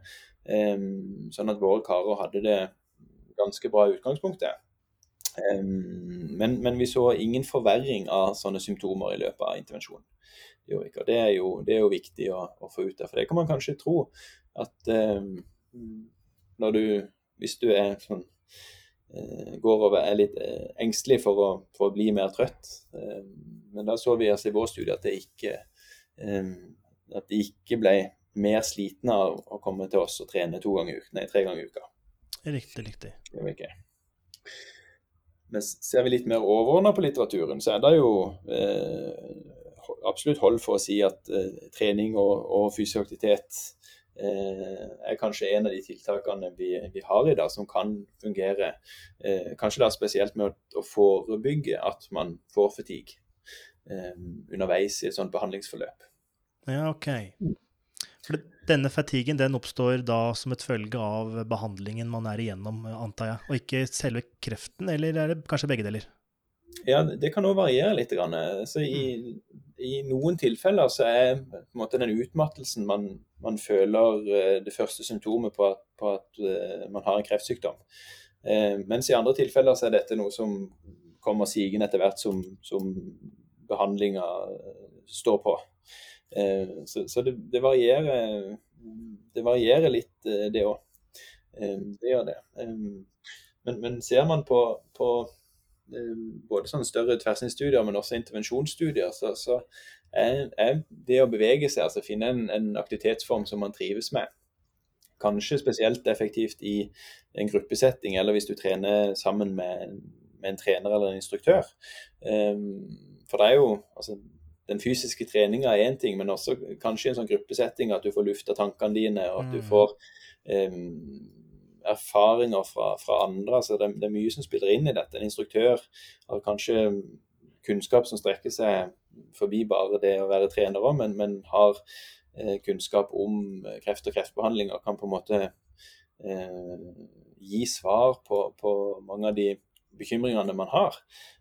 Sånn at våre karer hadde det ganske bra i utgangspunktet. Men, men, vi så ingen forverring av sånne symptomer i løpet av intervensjonen. Det, det, er, jo, det er jo viktig å, å, få ut der. For det kan man kanskje tro at du, hvis du er sånn går og er litt uh, engstelig for å, for å, bli mer trøtt. Uh, men da så vi altså i vår studie at det ikke at de ikke ble mer slitne av å komme til oss og trene to ganger i uka, nei, tre ganger i uka. Riktig, riktig. Det var ikke. Men ser vi litt mer overordna på litteraturen, så er det jo eh, absolutt hold for å si at eh, trening og, og fysisk aktivitet eh, er kanskje en av de tiltakene vi, vi har i dag som kan fungere. Eh, kanskje da spesielt med å, å, forebygge at man får fatigue eh, underveis i et sånt behandlingsforløp. Ja, OK. For denne fatiguen den oppstår da som et følge av behandlingen man er igjennom, antar jeg, og ikke selve kreften, eller er det kanskje begge deler? Ja, det kan òg variere litt. Så i, i, noen tilfeller så er måte den utmattelsen man, man føler eh, det første symptomet på at, på at, eh, man har en kreftsykdom. Eh, mens i andre tilfeller så er dette noe som kommer sigende etter hvert som, som behandlinga står på. Eh, så, så det, det, varierer, det, varierer, litt, eh, det òg. Eh, det gjør det. Men, men ser man på, på både sånne større tverrsnittsstudier, men også intervensjonsstudier, så, så er, er, det å bevege seg, altså finne en, en, aktivitetsform som man trives med, kanskje spesielt effektivt i en gruppesetting, eller hvis du trener sammen med, med en trener eller en instruktør. For det er jo altså, den fysiske treninga er én ting, men også kanskje i en sånn gruppesetting at du får lufta tankene dine, og at du mm. får um, erfaringer fra, fra andre. altså det, det, er mye som spiller inn i dette. En instruktør har kanskje kunnskap som strekker seg forbi bare det å være trener òg, men, men, har eh, kunnskap om kreft og kreftbehandling og kan på en måte eh, gi svar på, på, mange av de bekymringene man har.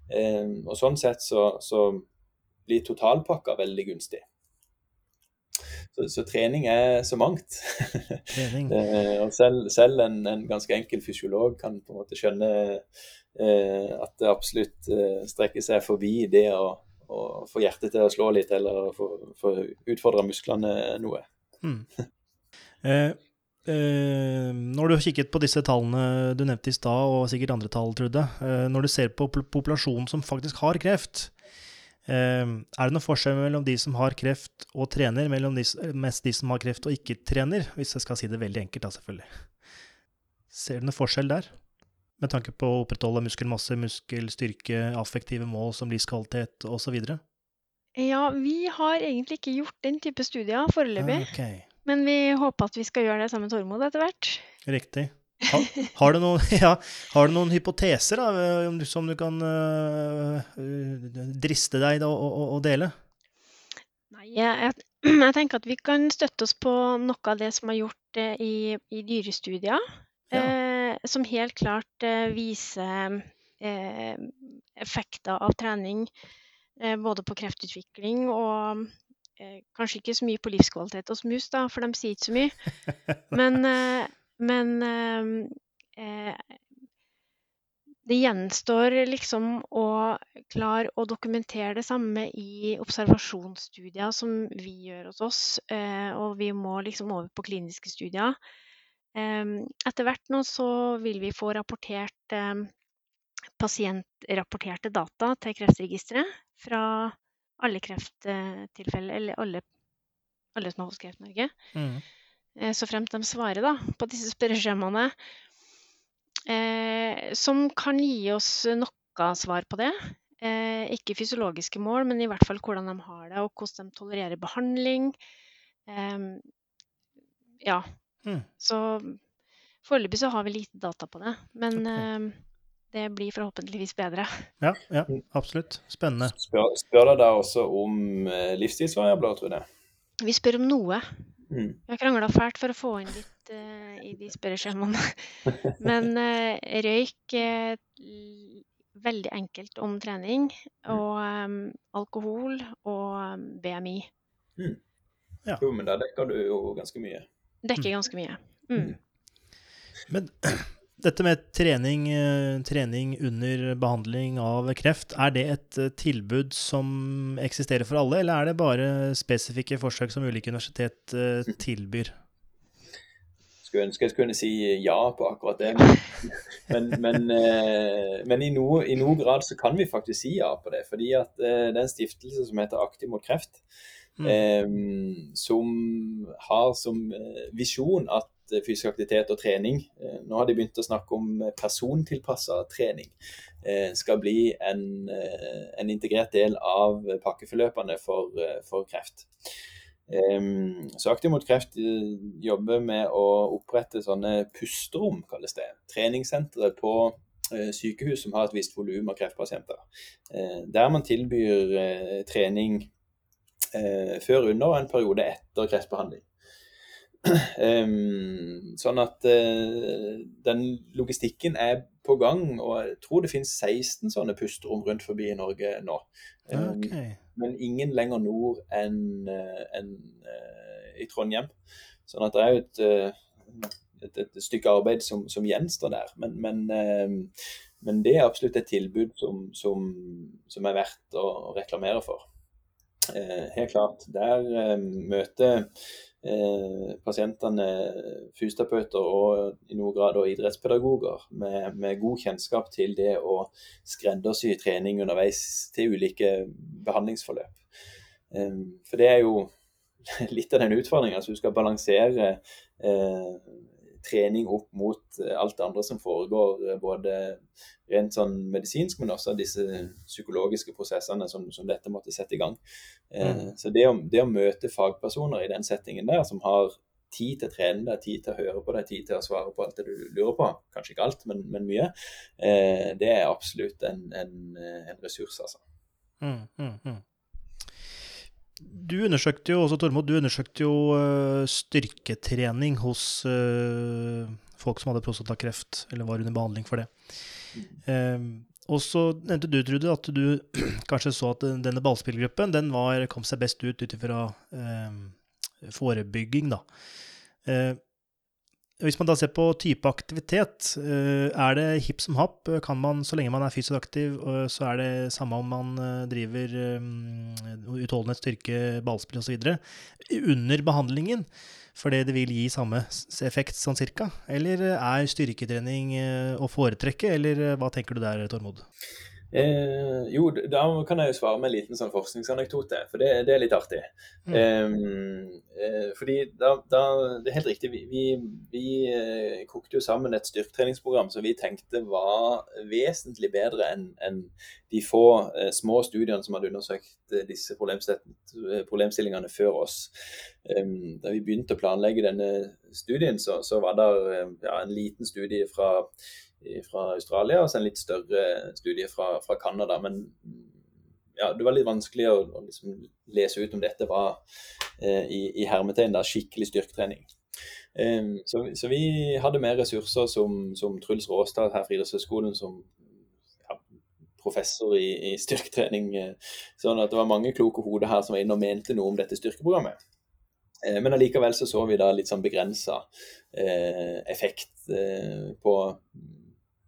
Eh, og Sånn sett så, så blir totalpakka veldig gunstig. Så, så, trening er så mangt. *laughs* Trening. Eh, og selv, selv en, en, ganske enkel fysiolog kan på en måte skjønne eh, at det absolutt eh, strekker seg forbi det å, å, få hjertet til å slå litt, eller få, få utfordre musklene noe. Mm. *laughs* Eh, eh, når du har kikket på disse tallene du nevnte i stad, og sikkert andre tall, Trude, eh, når du ser på populasjonen som faktisk har kreft, er det noen forskjell mellom de som har kreft og trener, mellom de, mest de som har kreft og ikke trener? Hvis jeg skal si det veldig enkelt, da, selvfølgelig. Ser du noen forskjell der? Med tanke på å opprettholde muskelmasse, muskelstyrke, affektive mål som livskvalitet osv.? Ja, vi har egentlig ikke gjort den type studier foreløpig. Ah, okay. Men vi håper at vi skal gjøre det sammen med Tormod etter hvert. Riktig. Ha, har, du noen, *laughs* ja, har, du noen, hypoteser da, som du kan uh, driste deg til å, dele? Nei, jeg, jeg, tenker at vi kan støtte oss på noe av det som er gjort i, i, dyrestudier. Ja. Uh, som helt klart viser effekter av trening både på kreftutvikling og kanskje ikke så mye på livskvalitet hos mus, da, for de sier ikke så mye. *laughs* Men men ehm, eh, det gjenstår liksom å klare å dokumentere det samme i observasjonsstudier som vi gjør hos oss, eh, og vi må liksom over på kliniske studier. Eh, etter hvert nå så vil vi få rapportert ehm, pasientrapporterte data til Kreftregisteret fra alle krefttilfeller, eller alle alle som har hos Kreft Norge. Mm. Eh, så fremt de svarer da, på disse spørreskjemaene. Eh, som kan gi oss noe svar på det. Eh, ikke fysiologiske mål, men i hvert fall hvordan de har det, og hvordan de tolererer behandling. Eh, ja. Mm. Så foreløpig så har vi lite data på det. Men okay. Eh, det blir forhåpentligvis bedre. Ja, ja absolutt. Spennende. Spør, spør dere da også om livsstilsvariabler, tror jeg? Vi spør om noe. Mm. Jeg krangla fælt for å få inn litt uh, i de spørreskjemaene. *laughs* Men uh, røyk er veldig enkelt om trening. Mm. Og um, alkohol og um, BMI. Mm. Ja. Jo, men da dekker du jo ganske mye. Dekker mm. ganske mye. Mm. Men *clears throat* dette med trening, eh, trening, under behandling av kreft, er det et eh, tilbud som eksisterer for alle, eller er det bare spesifikke forsøk som ulike universitet eh, tilbyr? Skulle ønske jeg kunne si ja på akkurat det, men, *laughs* men, men i, noe, i, noe, grad så kan vi faktisk si ja på det. Fordi at en stiftelse som heter Aktiv mot kreft, mm. eh, som har som visjon at fysisk aktivitet og trening. Eh, nå har de begynt å snakke om eh, persontilpassa trening. Skal bli en, en, integrert del av pakkeforløpene for, for kreft. Så Aktiv mot kreft jobber med å opprette sånne pusterom, kalles det. Treningssentre på sykehus som har et visst volum av kreftpasienter. Der man tilbyr trening før, under og en periode etter kreftbehandling. *clears throat* Sånn at uh, den logistikken er på gang, og jeg tror det finnes 16 sånne pusterom rundt forbi i Norge nå. Um, okay. Men ingen lenger nord enn uh, en, uh, i Trondheim. Sånn at det er jo et, et, et stykke arbeid som, som gjenstår der. Men, men, men, det er absolutt et tilbud som, som, som er verdt å reklamere for. helt klart. Der møter eh, pasientene fysioterapeuter og i noen grad og idrettspedagoger med, med, god kjennskap til det å skreddersy trening underveis til ulike behandlingsforløp. Eh, for det er jo *laughs* litt av den utfordringen. Altså, du skal balansere eh, trening opp mot alt det andre som foregår, eh, både rent sånn medisinsk, men også disse psykologiske prosessene som, som dette måtte sette i gang. Eh, mm. Så det å, det å, møte fagpersoner i den settingen der, som har tid til å trene deg, tid til å høre på deg, tid til å svare på alt det du lurer på, kanskje ikke alt, men, men mye, eh, det er absolutt en, en, en ressurs, altså. Mm, mm, mm. Du undersøkte jo også, Tormod, du undersøkte jo uh, styrketrening hos uh, folk som hadde prostatakreft, eller var under behandling for det. Um, og så nevnte du, Trude, at du *clears throat* kanskje så at denne ballspillgruppen den var, kom seg best ut ut ifra forebygging, da. Hvis man da ser på type aktivitet, eh, er det hipp som happ? Kan man, så lenge man er fysisk aktiv, så er det samme om man driver utholdenhet, styrke, ballspill osv. Under behandlingen, fordi det vil gi samme effekt sånn cirka? Eller er styrketrening eh, å foretrekke, eller eh, hva tenker du der, Tormod? Eh, jo, da kan jeg jo svare med en liten sånn forskningsanekdote, for det, det er litt artig. Mm. Eh, fordi da, da, Det er helt riktig, vi, vi, vi eh, kokte jo sammen et styrketreningsprogram som vi tenkte var vesentlig bedre enn en de få eh, små studiene som hadde undersøkt eh, disse problemstillingene før oss. da vi begynte å planlegge denne studien, så, så var det ja, en liten studie fra fra Australia, og så en litt større studie fra, fra Canada. Men ja, det var litt vanskelig å, å liksom lese ut om dette var eh, i, i hermetegn da, skikkelig styrketrening. Eh, så, så, vi hadde mer ressurser som, som Truls Råstad her fra Idrettshøgskolen, som ja, professor i, i, styrketrening. Eh, sånn at det var mange kloke hoder her som var inne og mente noe om dette styrkeprogrammet. Eh, men allikevel så så vi da litt sånn begrensa eh, effekt eh, på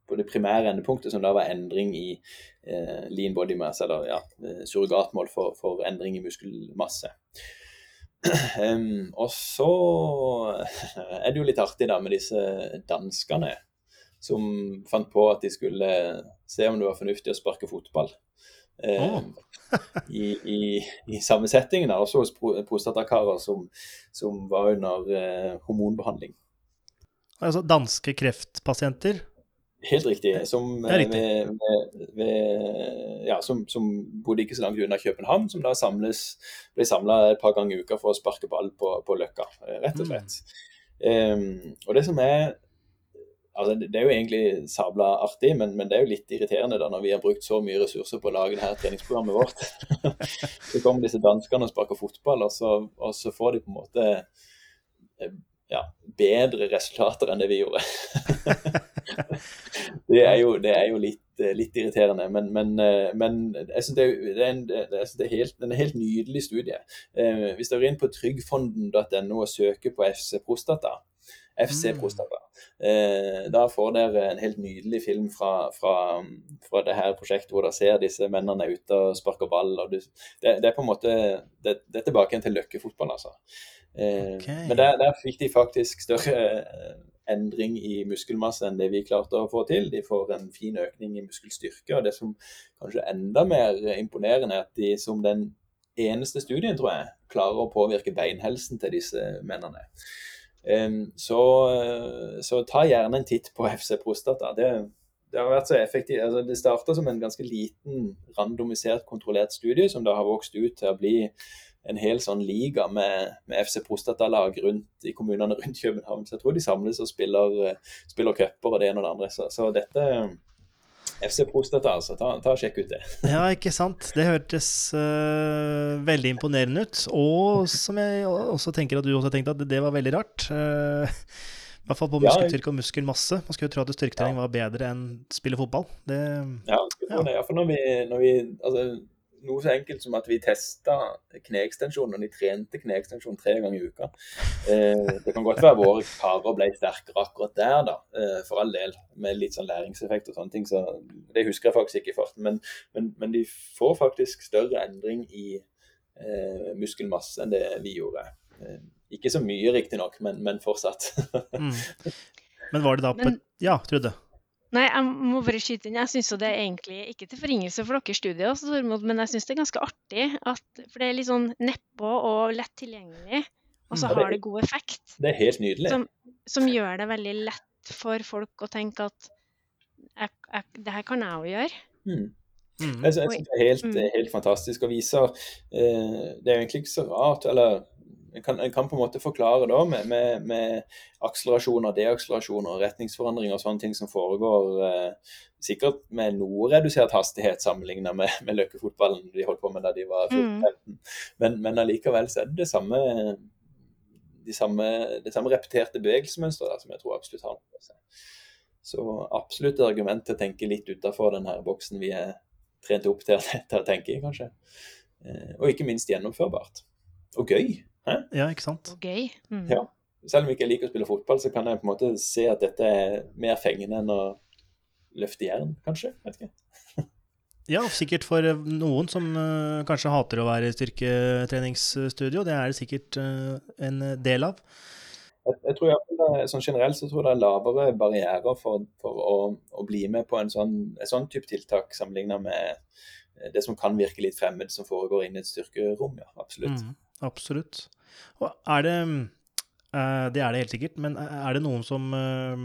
på det primære endepunktet, som da var endring i eh, lean body mass, eller ja, eh, surrogatmål for, for, endring i muskelmasse. *clears throat* Um, og så *laughs* er det jo litt artig da med disse danskene som fant på at de skulle se om det var fornuftig å sparke fotball. Oh. *laughs* I, i, i, samme setting, også hos prostatakarer som, som var under eh, hormonbehandling. Altså danske kreftpasienter? Helt riktig. Som, riktig. Med, med, med, ja, som, som, bodde ikke så langt unna København, som da samles, ble samla et par ganger i uka for å sparke ball på, på Løkka, rett og slett. Mm. Um, og det som er Altså, det er jo egentlig sabla artig, men, men, det er jo litt irriterende da når vi har brukt så mye ressurser på å lage det her treningsprogrammet vårt. *laughs* så kommer disse danskene og sparker fotball, og så, og så, får de på en måte eh, ja, bedre resultater enn det vi gjorde. *laughs* det, er jo, det, er jo, litt, eh, litt irriterende, men, men, eh, men jeg syns det, det, er en, det er helt, en helt nydelig studie. hvis dere er inn på tryggfonden.no og søker på FC Prostata, FC mm. Prostata. Eh, da får dere en helt nydelig film fra, fra, fra, det her prosjektet hvor dere ser disse mennene ute og sparker ball. Og det, det, er på en måte det, er tilbake til løkkefotball, altså. Eh, okay. Men der, der, fikk de faktisk større eh, endring i muskelmasse enn det vi klarte å få til. De får en fin økning i muskelstyrke. Og det som kanskje er enda mer imponerende, er at de som den eneste studien, tror jeg, klarer å påvirke beinhelsen til disse mennene. Så, eh, så, ta gjerne en titt på FC Prostata. Det, det har vært så effektivt. Altså, det starta som en ganske liten, randomisert, kontrollert studie, som da har vokst ut til å bli en hel sånn liga med, med FC Prostata-lag rundt i kommunene rundt København. Så jeg tror de samles og spiller, eh, spiller cuper og det ene og det andre. Så, så dette FC Prostata, altså. Ta, ta og Sjekk ut det. *laughs* ja, ikke sant. Det hørtes uh, veldig imponerende ut. Og som jeg også tenker at du også tenkte at det var veldig rart. Uh, I hvert fall på muskelstyrke og muskelmasse. Man skulle jo tro at styrketrening var bedre enn spille fotball. Det, ja, ja. det. Ja, for når vi, når vi altså, noe så enkelt som at vi testa kneekstensjonen. de trente kneekstensjon tre ganger i uka. Eh, det kan godt være våre karer ble sterkere akkurat der, da, eh, for all del, med litt sånn læringseffekt og sånne ting. så Det husker jeg faktisk ikke i farten. Men, men, men, de får faktisk større endring i eh, muskelmasse enn det vi gjorde. Eh, ikke så mye, riktignok, men, men fortsatt. mm. Men var det da på et Ja, Trude? Nei, jeg må bare skyte inn. Jeg syns det er egentlig ikke til forringelse for deres studie, men jeg syns det er ganske artig. At, for det er litt sånn nedpå og lett tilgjengelig, og så mm. har det god effekt. Det er helt nydelig. Som, som gjør det veldig lett for folk å tenke at jeg, jeg, det her kan jeg òg gjøre. Mm. Mm. Jeg, synes det er helt, mm. helt fantastisk og viser eh, Det er egentlig ikke så rart, eller en kan, en kan, på en måte forklare da med, med, med akselerasjoner, deakselerasjoner, retningsforandringer og sånne ting som foregår eh, sikkert med noe redusert hastighet sammenlignet med, med løkkefotballen de holdt på med da de var 14-15. Mm. Men, men allikevel så er det det samme, de samme, det samme repeterte bevegelsesmønsteret som jeg tror absolutt har noe å Så absolutt argument til å tenke litt utafor denne boksen vi er trent opp til, *laughs* til å tenke i, kanskje. Eh, og ikke minst gjennomførbart. Og gøy. Hæ? Ja, ikke sant? Og gøy. Mm. Ja. Selv om jeg ikke liker å spille fotball, så kan jeg på en måte se at dette er mer fengende enn å løfte jern, kanskje. Vet ikke. *laughs* ja, sikkert for eh, noen som uh, kanskje hater å være i styrketreningsstudio. Det er det sikkert uh, en del av. Jeg, jeg tror jeg, sånn Generelt så tror jeg det er lavere barrierer for, for å, å, bli med på en sånn, en sånn type tiltak sammenlignet med det som kan virke litt fremmed som foregår inne i et styrkerom. ja, Absolutt. Mm, absolutt. Og er det uh, Det er det helt sikkert, men er det noen som uh,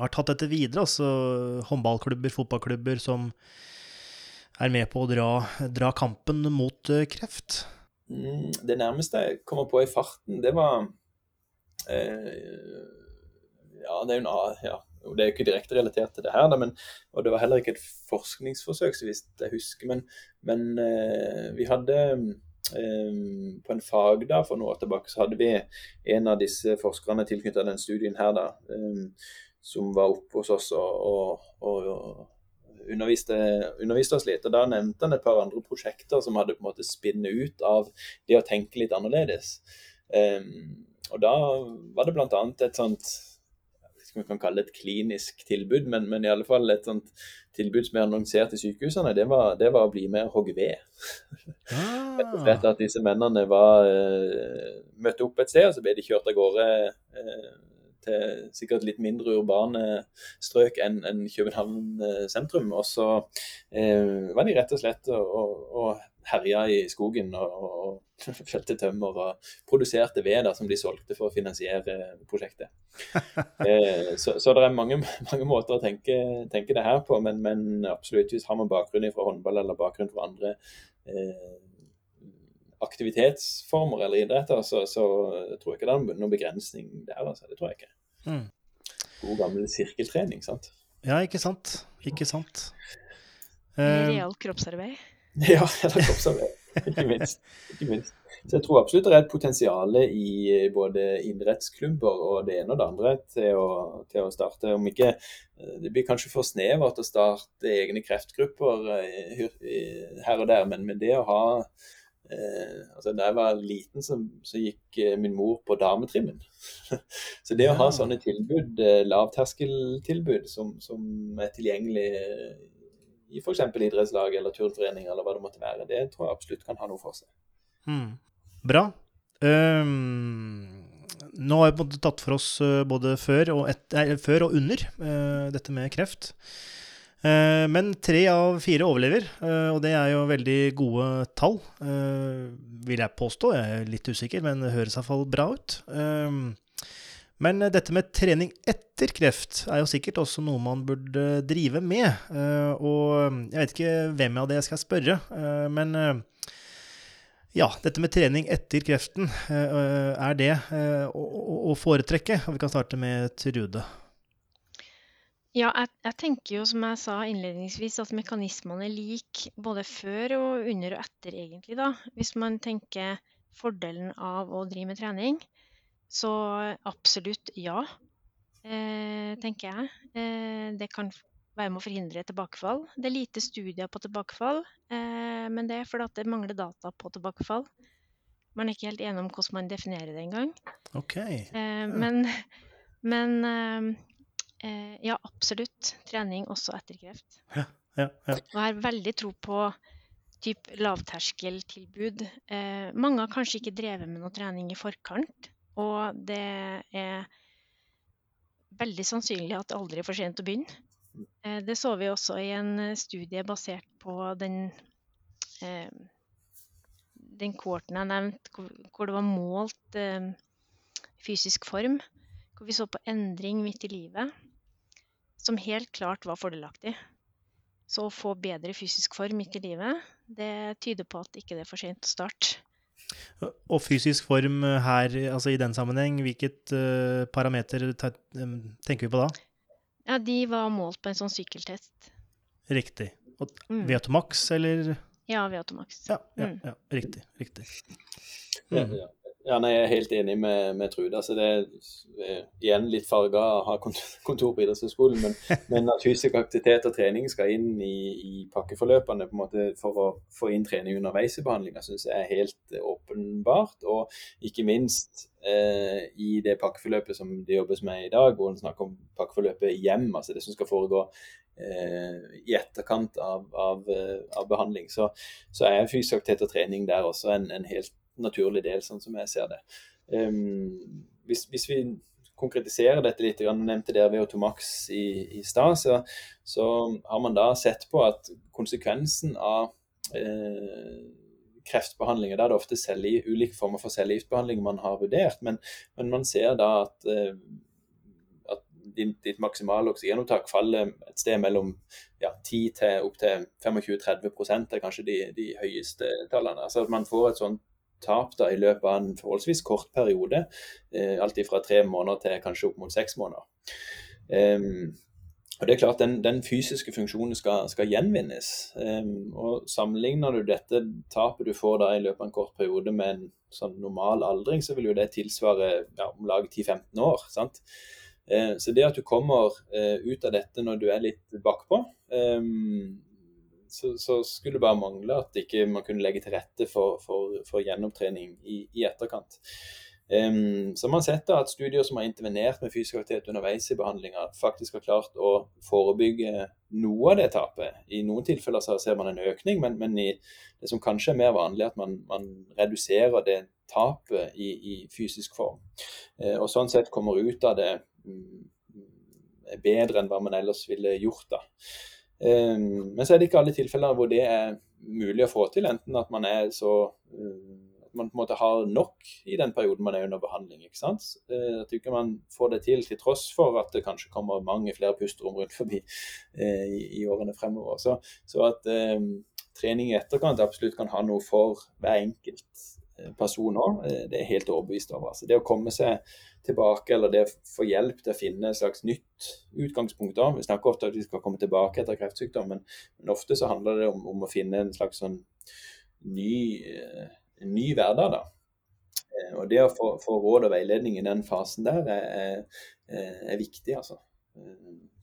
har tatt dette videre? Altså håndballklubber, fotballklubber som er med på å dra, dra kampen mot kreft? Mm, det nærmeste jeg kommer på i farten, det var Ja, det er jo ja, det er ikke direkte relatert til det her, men, og det var heller ikke et forskningsforsøk, vidt jeg husker. Men, men vi hadde på en fagdag for noen år tilbake så hadde vi en av disse forskerne tilknyttet den studien her, da, um, som var oppe hos oss og, og, og underviste, underviste, oss litt. og Da nevnte han et par andre prosjekter som hadde på en måte spinnet ut av det å tenke litt annerledes. Um, og Da var det bl.a. et sånt vi kan kalle et klinisk tilbud, men, men i alle fall et sånt tilbud som er annonsert i sykehusene, det var, det var å bli med og hogge ved. Ah. Rett og slett at disse mennene var uh, møtte opp et sted, og så ble de kjørt av gårde uh, til sikkert litt mindre urbane strøk enn en København sentrum. Og så eh, var de rett og slett og, og herja i skogen og, og felte *laughs* tømmer og produserte ved som de solgte for å finansiere prosjektet. *laughs* eh, så, så, det er mange, mange måter å tenke, tenke, det her på, men, men, absolutt hvis har man bakgrunn fra håndball eller bakgrunn fra andre eh, aktivitetsformer eller idretter, så, så tror jeg ikke det er noen begrensning der. Altså. Det tror jeg ikke. Mm. God gammel sirkeltrening, sant. Ja, ikke sant. Ikke sant. Real kroppsarbeid. *laughs* Ja, eller kroppsarbeid. Ikke minst. Ikke minst. Så jeg tror absolutt det er et potensial i eh, både idrettsklubber og det ene og det andre til å, til å starte. Om ikke eh, Det blir kanskje for snevert å starte egne kreftgrupper eh, her og der, men med det å ha Eh, altså Da jeg var liten, så, så gikk min mor på dametrimmen. *laughs* så det å ha sånne tilbud, lavterskeltilbud som, som er tilgjengelig i f.eks. idrettslag eller turnforening eller hva det måtte være, det tror jeg absolutt kan ha noe for seg. Mm. Bra. Um, nå har vi tatt for oss både før og, et, nei, før og under uh, dette med kreft. Uh, men tre av fire overlever, uh, og det er jo veldig gode tall, vil jeg påstå. Jeg er litt usikker, men det høres iallfall bra ut. Men dette med trening etter kreft er jo sikkert også noe man burde drive med. Eh, og jeg vet ikke hvem av det jeg skal spørre, eh, men eh, ja, dette med trening etter kreften, er det å foretrekke? Og vi kan starte med Trude. Ja, jeg, jeg, tenker jo som jeg sa innledningsvis, at mekanismene er like både før og under og etter, egentlig. da. Hvis man tenker fordelen av å drive med trening, så absolutt ja, eh, tenker jeg. Eh, det kan være med å forhindre tilbakefall. Det er lite studier på tilbakefall, eh, men det er fordi det mangler data på tilbakefall. Man er ikke helt enig om hvordan man definerer det engang. Okay. Eh, men, men eh, eh, ja, absolutt. Trening også etter kreft. Ja, ja, ja. Og jeg har veldig tro på typ lavterskeltilbud. mange har kanskje ikke drevet med noe trening i forkant. Og det er veldig sannsynlig at det aldri er for sent å begynne. Eh, det så vi også i en eh, studie basert på den, eh, den korten jeg nevnte, hvor det var målt fysisk form. Hvor vi så på endring midt i livet, som helt klart var fordelaktig. Så å få bedre fysisk form midt i livet, det tyder på at ikke det er for sent å starte. Og fysisk form her, altså i den sammenheng, hvilket uh, parameter tenker vi på da? Ja, De var målt på en sånn sykkeltest. Riktig. Og mm. Veatomax, eller? Ja, Veatomax. Ja, ja, mm. ja, riktig. riktig. Mm. Ja, ja. Ja, nei, Jeg er helt enig med, med Trude. Altså det er eh, igjen litt farga å ha kontor på idrettshøyskolen, men, *laughs* men, at fysisk aktivitet og trening skal inn i, i, pakkeforløpene på en måte for å få inn trening underveis i behandlinga, syns jeg er helt åpenbart. Og ikke minst eh, i det pakkeforløpet som det jobbes med i dag, hvor en snakker om pakkeforløpet hjem, altså det som skal foregå eh, i etterkant av, av, eh, av behandling, så, så, er fysisk aktivitet og trening der også en, en helt naturlig del, sånn som jeg ser det. Um, hvis, hvis, vi konkretiserer dette litt, jeg nevnte det ved Automax i, i stad, så, så, har man da sett på at konsekvensen av eh, kreftbehandlinger, da er det ofte celli, ulike former for cellegiftbehandling man har vurdert, men, men man ser da at, eh, ditt, ditt maksimale oksygenopptak faller et sted mellom ja, 10 til opptil 25-30 er kanskje de, de høyeste tallene. Altså at man får et sånt tap da, i løpet av en forholdsvis kort periode. Eh, alt fra tre måneder til kanskje opp mot seks måneder. Um, og det er klart Den, den fysiske funksjonen skal, skal gjenvinnes. Um, og Sammenligner du dette tapet du får da i løpet av en kort periode med en sånn normal aldring, så vil jo det tilsvare ja, om lag 10-15 år. sant? Uh, så det at du kommer uh, ut av dette når du er litt bakpå, så, så, skulle det bare mangle at ikke man kunne legge til rette for, for, for gjenopptrening i, i etterkant. Um, så man har sett at studier som har intervenert med fysisk aktivitet underveis i behandlinga, faktisk har klart å forebygge noe av det tapet. I noen tilfeller ser man en økning, men, men det som kanskje er mer vanlig, at man, man reduserer det tapet i, i fysisk form. Uh, og sånn sett kommer ut av det um, bedre enn hva man ellers ville gjort. da. Men så er det ikke alle tilfeller hvor det er mulig å få til, enten at man er så man på en måte har nok i den perioden man er under behandling. ikke sant? At ikke man får det til til tross for at det kanskje kommer mange flere pusterom rundt forbi eh, i, i, årene fremover. Så, så at eh, trening i etterkant absolutt kan ha noe for hver enkelt eh, person òg, eh, det er helt overbevist over. Altså, det å komme seg tilbake, eller det å få hjelp til å finne et slags nytt utgangspunkt. Vi snakker ofte om at vi skal komme tilbake etter kreftsykdom, men, men ofte så handler det om, om å finne en slags sånn ny eh, ny hverdag. da. Og Det å få, få, råd og veiledning i den fasen der er, er, er viktig. altså.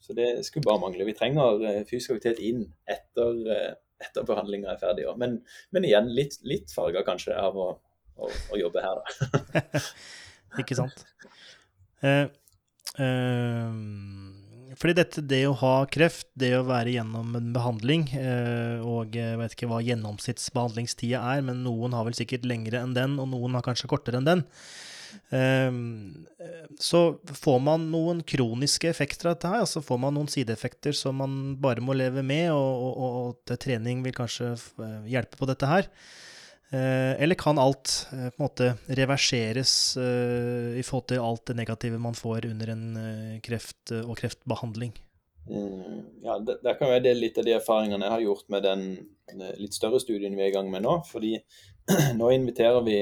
Så det skulle bare mangle. Vi trenger fysisk aktivitet inn etter, etter behandlinga er ferdig. Men, men, igjen litt, litt farga kanskje av å, å, å, jobbe her, da. *laughs* Ikke sant. Eh, eh, fordi dette, det å ha kreft, det å være gjennom en behandling, eh, og jeg vet ikke hva gjennomsnittsbehandlingstida er, men noen har vel sikkert lengre enn den, og noen har kanskje kortere enn den. Eh, så får man noen kroniske effekter av dette her. altså Får man noen sideeffekter som man bare må leve med, og, og, og trening vil kanskje eh, hjelpe på dette her. Eh, eller kan alt eh, på en måte reverseres i forhold til alt det negative man får under en kreft- og kreftbehandling? Mm, ja, det, det, kan være litt av de erfaringene jeg har gjort med den litt større studien vi er i gang med nå. fordi *clears throat* nå inviterer vi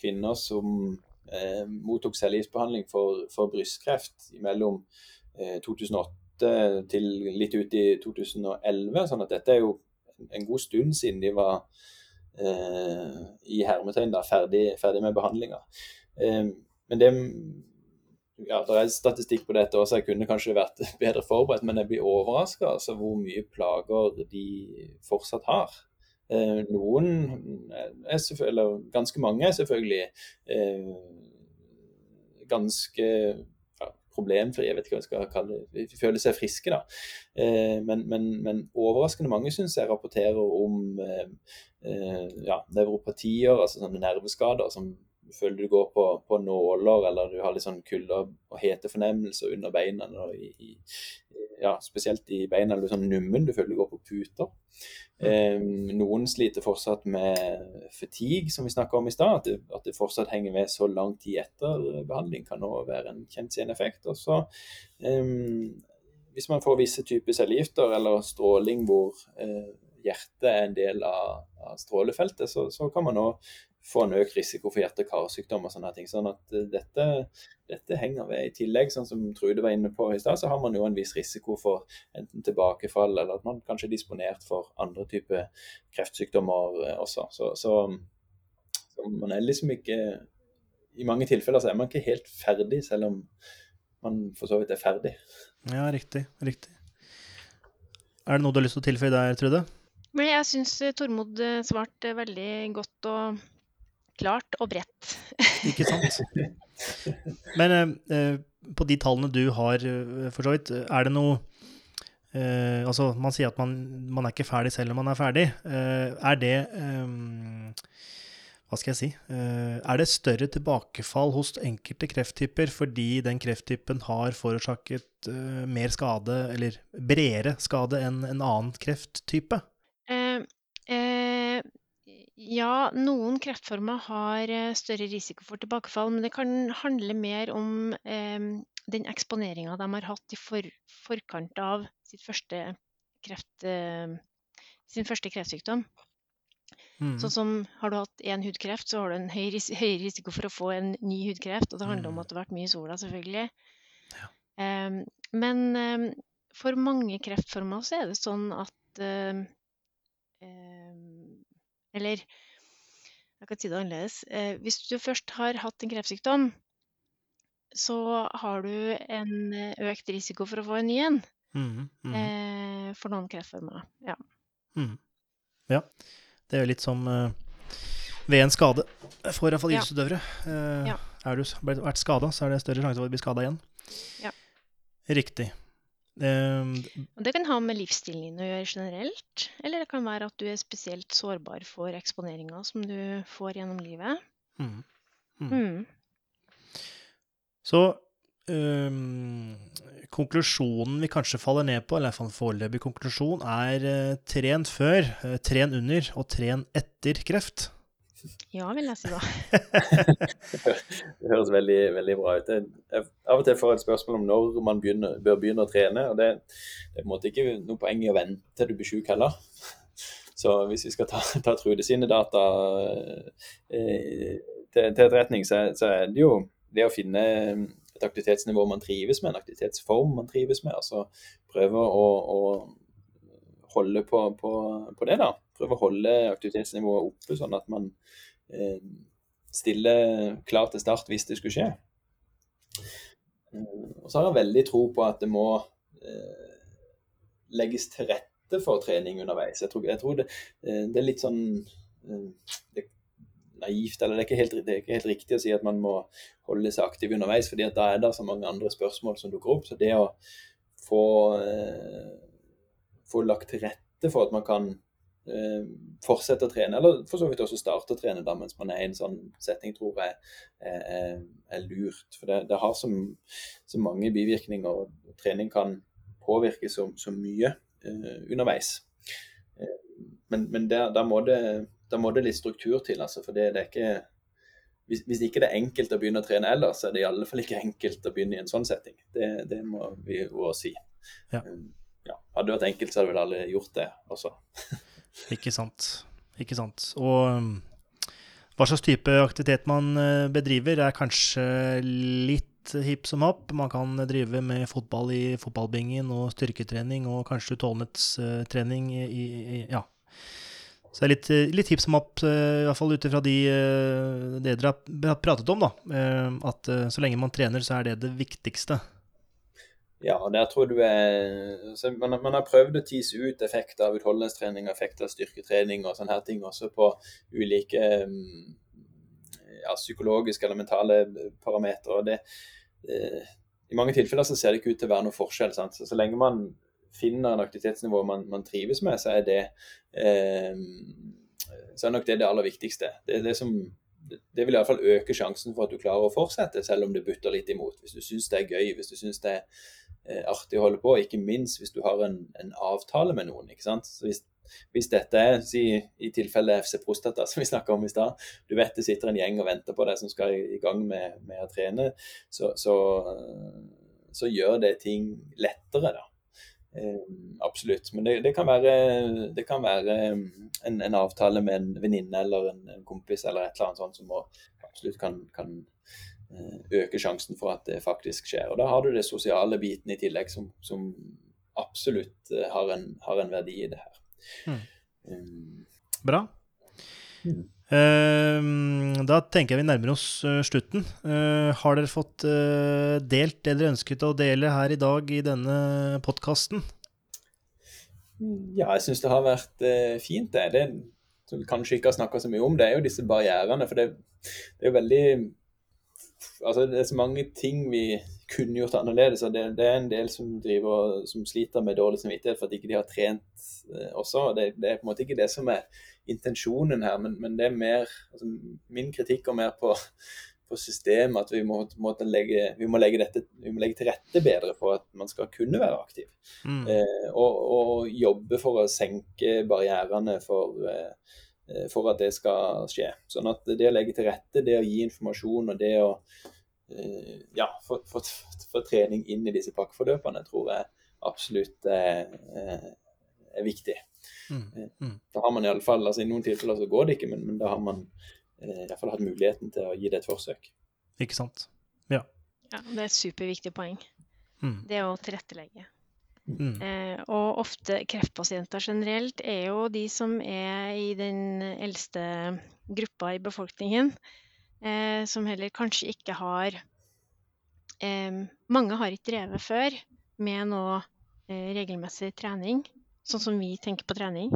kvinner som eh, mottok cellegiftbehandling for, for, brystkreft mellom eh, 2008 til litt ut i 2011. sånn at dette er jo en god stund siden de var Eh, i hermetegn da, ferdig, ferdig med behandlinga. Eh, men det ja, det er statistikk på dette også, jeg kunne kanskje vært bedre forberedt, men jeg blir overraska altså, hvor mye plager de fortsatt har. Eh, noen, er eller ganske mange, er selvfølgelig eh, ganske problemfrie, jeg vet ikke hva jeg skal kalle det, de føler seg friske. da. Eh, men, men, men, overraskende mange syns jeg rapporterer om eh, Eh, ja, nevropatier, altså sånne nerveskader som føler du går på, på, nåler, eller du har litt sånn kulde- og hetefornemmelser under beina. I, i, ja, spesielt i beina eller sånn nummen, du føler du går på puter. Eh, noen sliter fortsatt med fatigue, som vi snakka om i stad. At, at, det fortsatt henger ved så lang tid etter behandling, kan også være en kjent seneffekt. Og så eh, hvis man får visse typer cellegifter eller stråling hvor eh, hjertet er en del av, av strålefeltet, så, så kan man òg få en økt risiko for hjerte-karsykdom og sånne ting. Sånn at eh, dette, dette, henger ved. I tillegg, sånn som Trude var inne på i stad, så har man jo en viss risiko for enten tilbakefall, eller at man kanskje er disponert for andre typer kreftsykdommer eh, også. Så, så, så, man er liksom ikke I mange tilfeller så er man ikke helt ferdig, selv om man for så vidt er ferdig. Ja, riktig. Riktig. Er det noe du har lyst til å tilføye der, Trude? Men jeg syns eh, Tormod svarte veldig godt og klart og bredt. *laughs* Ikke sant. Men eh, eh, på de tallene du har, for så vidt, er det noe eh, Altså, man sier at man, man, er ikke ferdig selv om man er ferdig. Eh, er det hva skal jeg si, er det større tilbakefall hos enkelte krefttyper fordi den krefttypen har forårsaket mer skade, eller bredere skade enn en annen krefttype? Ja, noen kreftformer har eh, større risiko for tilbakefall, men det kan handle mer om eh, den eksponeringa de har hatt i for, forkant av første kreft, eh, sin første kreftsykdom. Mm. Sånn som har du hatt én hudkreft, så har du en høy, høy, risiko for å få en ny hudkreft. Og det handler mm. om at det har vært mye i sola, selvfølgelig. Ja. Eh, men eh, for mange kreftformer så er det sånn at eh, eller jeg kan si det annerledes. Eh, hvis du først har hatt en kreftsykdom, så har du en eh, økt risiko for å få en ny en. Mm, mm. For noen kreftformer. Ja. Mm. ja. Det er jo litt som ved en skade for iallfall idrettsutøvere. Ja. Er du vært skada, så er det større sjanse for å bli skada igjen. Ja. Riktig. Um, det kan ha med livsstilen din å gjøre generelt, eller det kan være at du er spesielt sårbar for eksponeringer som du får gjennom livet. Mm. Mm. Mm. Så um, konklusjonen vi kanskje faller ned på, eller en foreløpig konklusjon, er uh, tren før, uh, tren under og tren etter kreft. Ja, vil jeg si da. *laughs* det høres veldig, veldig bra ut. Jeg, av og til får jeg et spørsmål om når man begynner, bør begynne å trene. og det, det er på en måte ikke noe poeng i å vente til du blir syk heller. Så hvis vi skal ta, ta Trude sine data eh, til, til etterretning, så, så, er det jo det å finne et aktivitetsnivå man trives med, en aktivitetsform man trives med. altså Prøve å, å holde på, på, på, det. da. Prøve å holde aktivitetsnivået oppe, sånn at man eh, stiller klar til start hvis det skulle skje. Eh, og så har jeg veldig tro på at det må eh, legges til rette for trening underveis. Jeg tror, jeg tror det, eh, det, er litt sånn eh, det, naivt, eller det er, helt, det er, ikke helt, riktig å si at man må holde seg aktiv underveis, fordi da er det så mange andre spørsmål som dukker opp. Så det å få, eh, få lagt til rette for at man kan eh, fortsette å trene, eller for så vidt også starte å trene da, mens man er i en sånn setting, tror jeg er, er, er lurt. For det, det har så, så, mange bivirkninger, og trening kan påvirke så, så mye eh, underveis. Eh, men, men der, der må det da må det litt struktur til. altså, for det, det er ikke hvis, hvis, ikke det er enkelt å begynne å trene ellers, så er det i alle fall ikke enkelt å begynne i en sånn setting. Det, det må vi jo si. Ja. Um, ja. Hadde det vært enkelt, så hadde vel alle gjort det også. *laughs* ikke sant. Ikke sant. Og um, hva slags type aktivitet man uh, bedriver, er kanskje litt hipp som happ. Man kan drive med fotball i fotballbingen og styrketrening og kanskje utholdenhetstrening i, i, ja, så det er litt, eh, litt hipp som eh, i hvert fall ut ifra de, eh, det dere har pratet om, da. At så lenge man trener, så er det det viktigste. Ja, der tror du er man, man, har prøvd å tise ut effekter av utholdenhetstrening effekter av styrketrening og sånne her ting også på ulike mm, ja, psykologiske eller mentale parametere. Det, det, I mange tilfeller så ser det ikke ut til å være noe forskjell. Sant? Så, så lenge man finner en aktivitetsnivå man, man trives med, så er det eh, så er nok det det aller viktigste. Det, det, som, det vil iallfall øke sjansen for at du klarer å fortsette, selv om det butter litt imot. Hvis du syns det er gøy, hvis du syns det er eh, artig å holde på, ikke minst hvis du har en, en avtale med noen. ikke sant? Så hvis, hvis dette er, si, i tilfelle FC Prostata, *laughs* som vi snakka om i stad, du vet det sitter en gjeng og venter på deg som skal i, gang med, med, å trene, så, så, så gjør det ting lettere, da. Eh, absolutt. Men det, det, kan være, det kan være en, en, avtale med en venninne eller en, en, kompis eller et eller annet sånt som absolutt kan, kan, eh, øke sjansen for at det faktisk skjer. Og Da har du det sosiale biten i tillegg som, som absolutt eh, har en, har en, verdi i det her. Mm. Um, Bra. Mm. Ehm, da tenker jeg vi nærmer oss eh, slutten. Eh, har dere fått eh, delt det dere ønsket å dele her i dag i denne podkasten? Ja, jeg syns det har vært fint, det. Det som vi kanskje ikke har snakka så mye om, det er jo disse barrierene. For det, det er jo veldig Altså, det er så mange ting vi kunne gjort annerledes. det, det, er en del som driver som sliter med dårlig samvittighet for at ikke de har trent også. Det, det er på en måte ikke det som er intensjonen her, men, men det er mer altså, Min kritikk går mer på, på systemet, at vi må, legge, vi, må dette, vi må, legge, til rette bedre for at man skal kunne være aktiv. Mm. Eh, og, og, jobbe for å senke barrierene for, eh, for at det skal skje. Sånn at det å legge til rette, det å gi informasjon og det å eh, ja, få, få, få, trening inn i disse pakkeforløpene, tror jeg absolutt er, er viktig. Mm. Eh, mm. Da har man iallfall altså I noen tilfeller så går det ikke, men, men da har man eh, iallfall hatt muligheten til å gi det et forsøk. Ikke sant. Ja. ja det er et superviktig poeng. Mm. Det å tilrettelegge. Mm. Eh, og ofte kreftpasienter generelt er jo de som er i den eldste gruppa i befolkningen, eh, som heller kanskje ikke har eh, Mange har ikke drevet før med noe eh, regelmessig trening sånn som vi tenker på trening,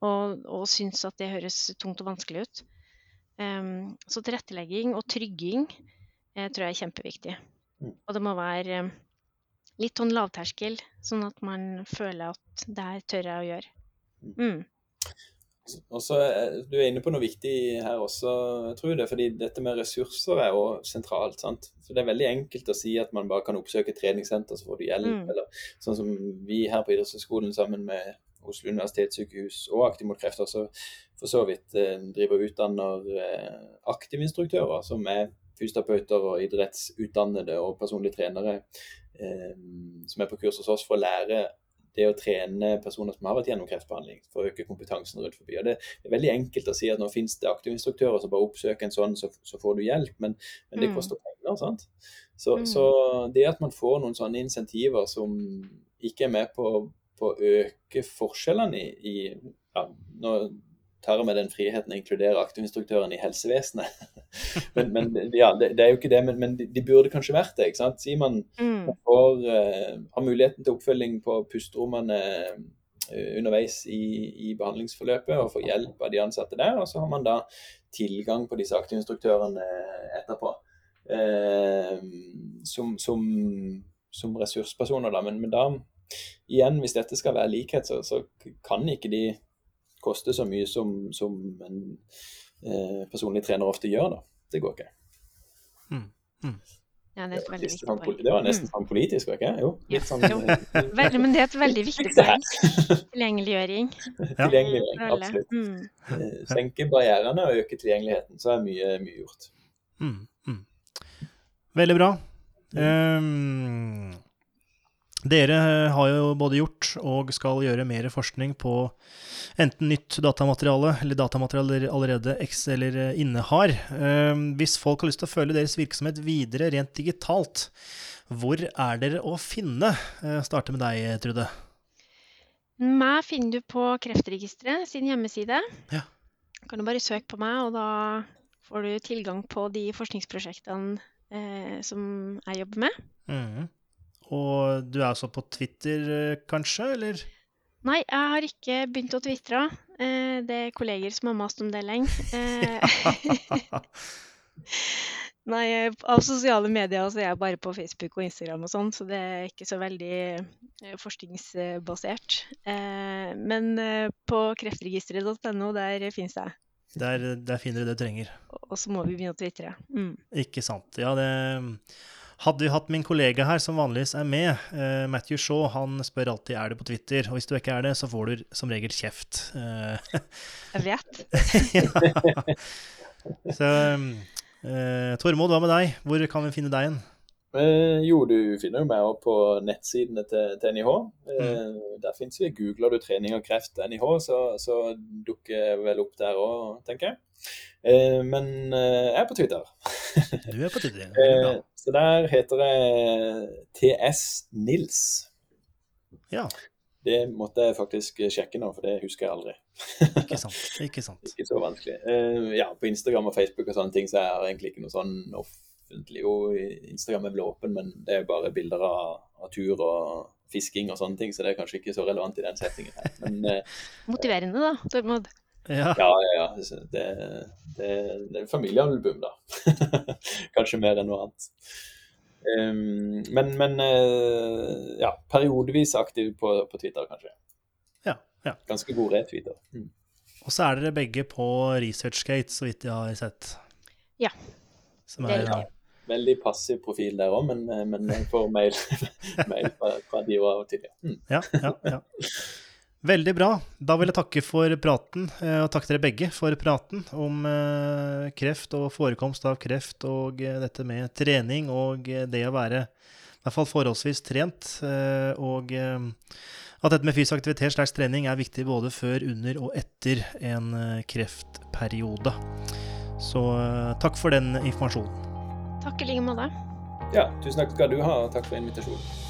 og, og syns at det høres tungt og vanskelig ut. Um, så tilrettelegging og trygging eh, tror jeg er kjempeviktig. Mm. Og det må være um, litt sånn lavterskel, sånn at man føler at det her tør jeg å gjøre. Mm. Og så Du er inne på noe viktig her også, tror jeg. fordi Dette med ressurser er jo sentralt. sant? Så Det er veldig enkelt å si at man bare kan oppsøke treningssenter, så får du hjelp. Mm. Eller sånn som vi her på idrettshøyskolen sammen med Oslo universitetssykehus og Aktiv mot kreft også for så vidt eh, driver og utdanner eh, aktivinstruktører, som er fysioterapeuter og idrettsutdannede og personlige trenere eh, som er på kurs hos oss for å lære det å trene personer som har vært gjennom kreftbehandling, for å øke kompetansen rundt forbi. Og Det er veldig enkelt å si at nå finnes det aktive instruktører som bare oppsøker en sånn, så, så får du hjelp, men, men det mm. koster penger. sant? Så, mm. så, det at man får noen sånne insentiver som ikke er med på, på å øke forskjellene i, i ja, nå tar jeg meg den friheten å inkludere aktivinstruktøren i helsevesenet. *laughs* men, men ja, det, det, er jo ikke det, men, men de, de, burde kanskje vært det. ikke sant? Sier man mm. får, uh, har muligheten til oppfølging på pusterommene uh, underveis i, i, behandlingsforløpet og får hjelp av de ansatte der, og så har man da tilgang på disse aktivinstruktørene etterpå. Uh, som, som, som, ressurspersoner, da. Men, men, da, igjen, hvis dette skal være likhet, så, så kan ikke de koste så mye som, som en eh, personlig trener ofte gjør. da. Det går ikke. Mm. Mm. Ja, det, er det, sånn, det var nesten mm. sånn politisk, var ikke Jo. Litt sånn, jo. Eh, men det er et veldig viktig poeng. Tilgjengeliggjøring. *laughs* Tilgjengeliggjøring, absolutt. Mm. Eh, senke barrierene og øke tilgjengeligheten, så er mye, mye gjort. Mm. mm. Veldig bra. Um, dere har jo både gjort og skal gjøre mer forskning på enten nytt datamateriale eller datamateriale dere allerede eks eller innehar. Ehm, hvis folk har lyst til å følge deres virksomhet videre rent digitalt, hvor er dere å finne? Jeg eh, starter med deg, Trude. Meg finner du på Kreftregisteret sin hjemmeside. Ja. Kan du bare søke på meg, og da får du tilgang på de forskningsprosjektene eh, som jeg jobber med. Mm. Og du er altså på Twitter, eh, kanskje, eller? Nei, jeg har ikke begynt å tvitre. Eh, det er kolleger som har mast om det lenge. Eh, *laughs* nei, av sosiale medier så er jeg bare på Facebook og Instagram og sånn, så det er ikke så veldig forskningsbasert. Men på kreftregisteret.no, der finnes jeg. Der, der finner du det du trenger. Og så må vi begynne å tvitre. Mm. Ikke sant. Ja, det hadde vi hatt min kollega her, som vanligvis er med, uh, Matthew Shaw, han spør alltid er du på Twitter. Og hvis du ikke er det, så får du som regel kjeft. Uh, Jeg vet. *laughs* Så uh, Tormod, hva med deg? Hvor kan vi finne deg igjen? Eh, jo, du finner jo meg på nettsidene til, til NIH. Mm. Der fins vi. Googler du trening og kreft NIH, så, så dukker jeg vel opp der òg, tenker jeg. Eh, men eh, jeg er på Twitter. Du er på Twitter, ja. *laughs* Så der heter jeg TS Nils. Ja. Det måtte jeg faktisk sjekke nå, for det husker jeg aldri. ikke sant. Ikke sant. *laughs* ikke så vanskelig. Ja, på Instagram og Facebook og sånne ting så er jeg egentlig ikke noe sånn offentlig. Jo, Instagram er vel åpen, men det er bare bilder av, av tur og fisking og sånne ting, så det er kanskje ikke så relevant i den settingen her. Men, *laughs* Motiverende da, Tormod. Ja, ja. ja, Det, det, det er familiealbum, da. *laughs* Kanskje mer enn noe annet. Um, men, men uh, ja, periodevis aktiv på, på, Twitter, kanskje. Ja, ja. Ganske god retweeter. Mm. Og så er dere begge på ResearchGate, så vidt jeg har sett. Ja. Som er, ja. Veldig passiv profil der òg, men, eh, men jeg får mail, *laughs* mail fra, fra de og til. Mm. Ja, ja, ja. Veldig bra. Da vil jeg takke for praten, eh, og takke dere begge for praten om eh, kreft og forekomst av kreft og eh, dette med trening og det å være i hvert fall forholdsvis trent. Og at dette med fysisk aktivitet slags trening er viktig både før, under og etter en kreftperiode. Så takk for den informasjonen. Takk i like måte. Ja, tusen takk skal du ha, og takk for invitasjonen.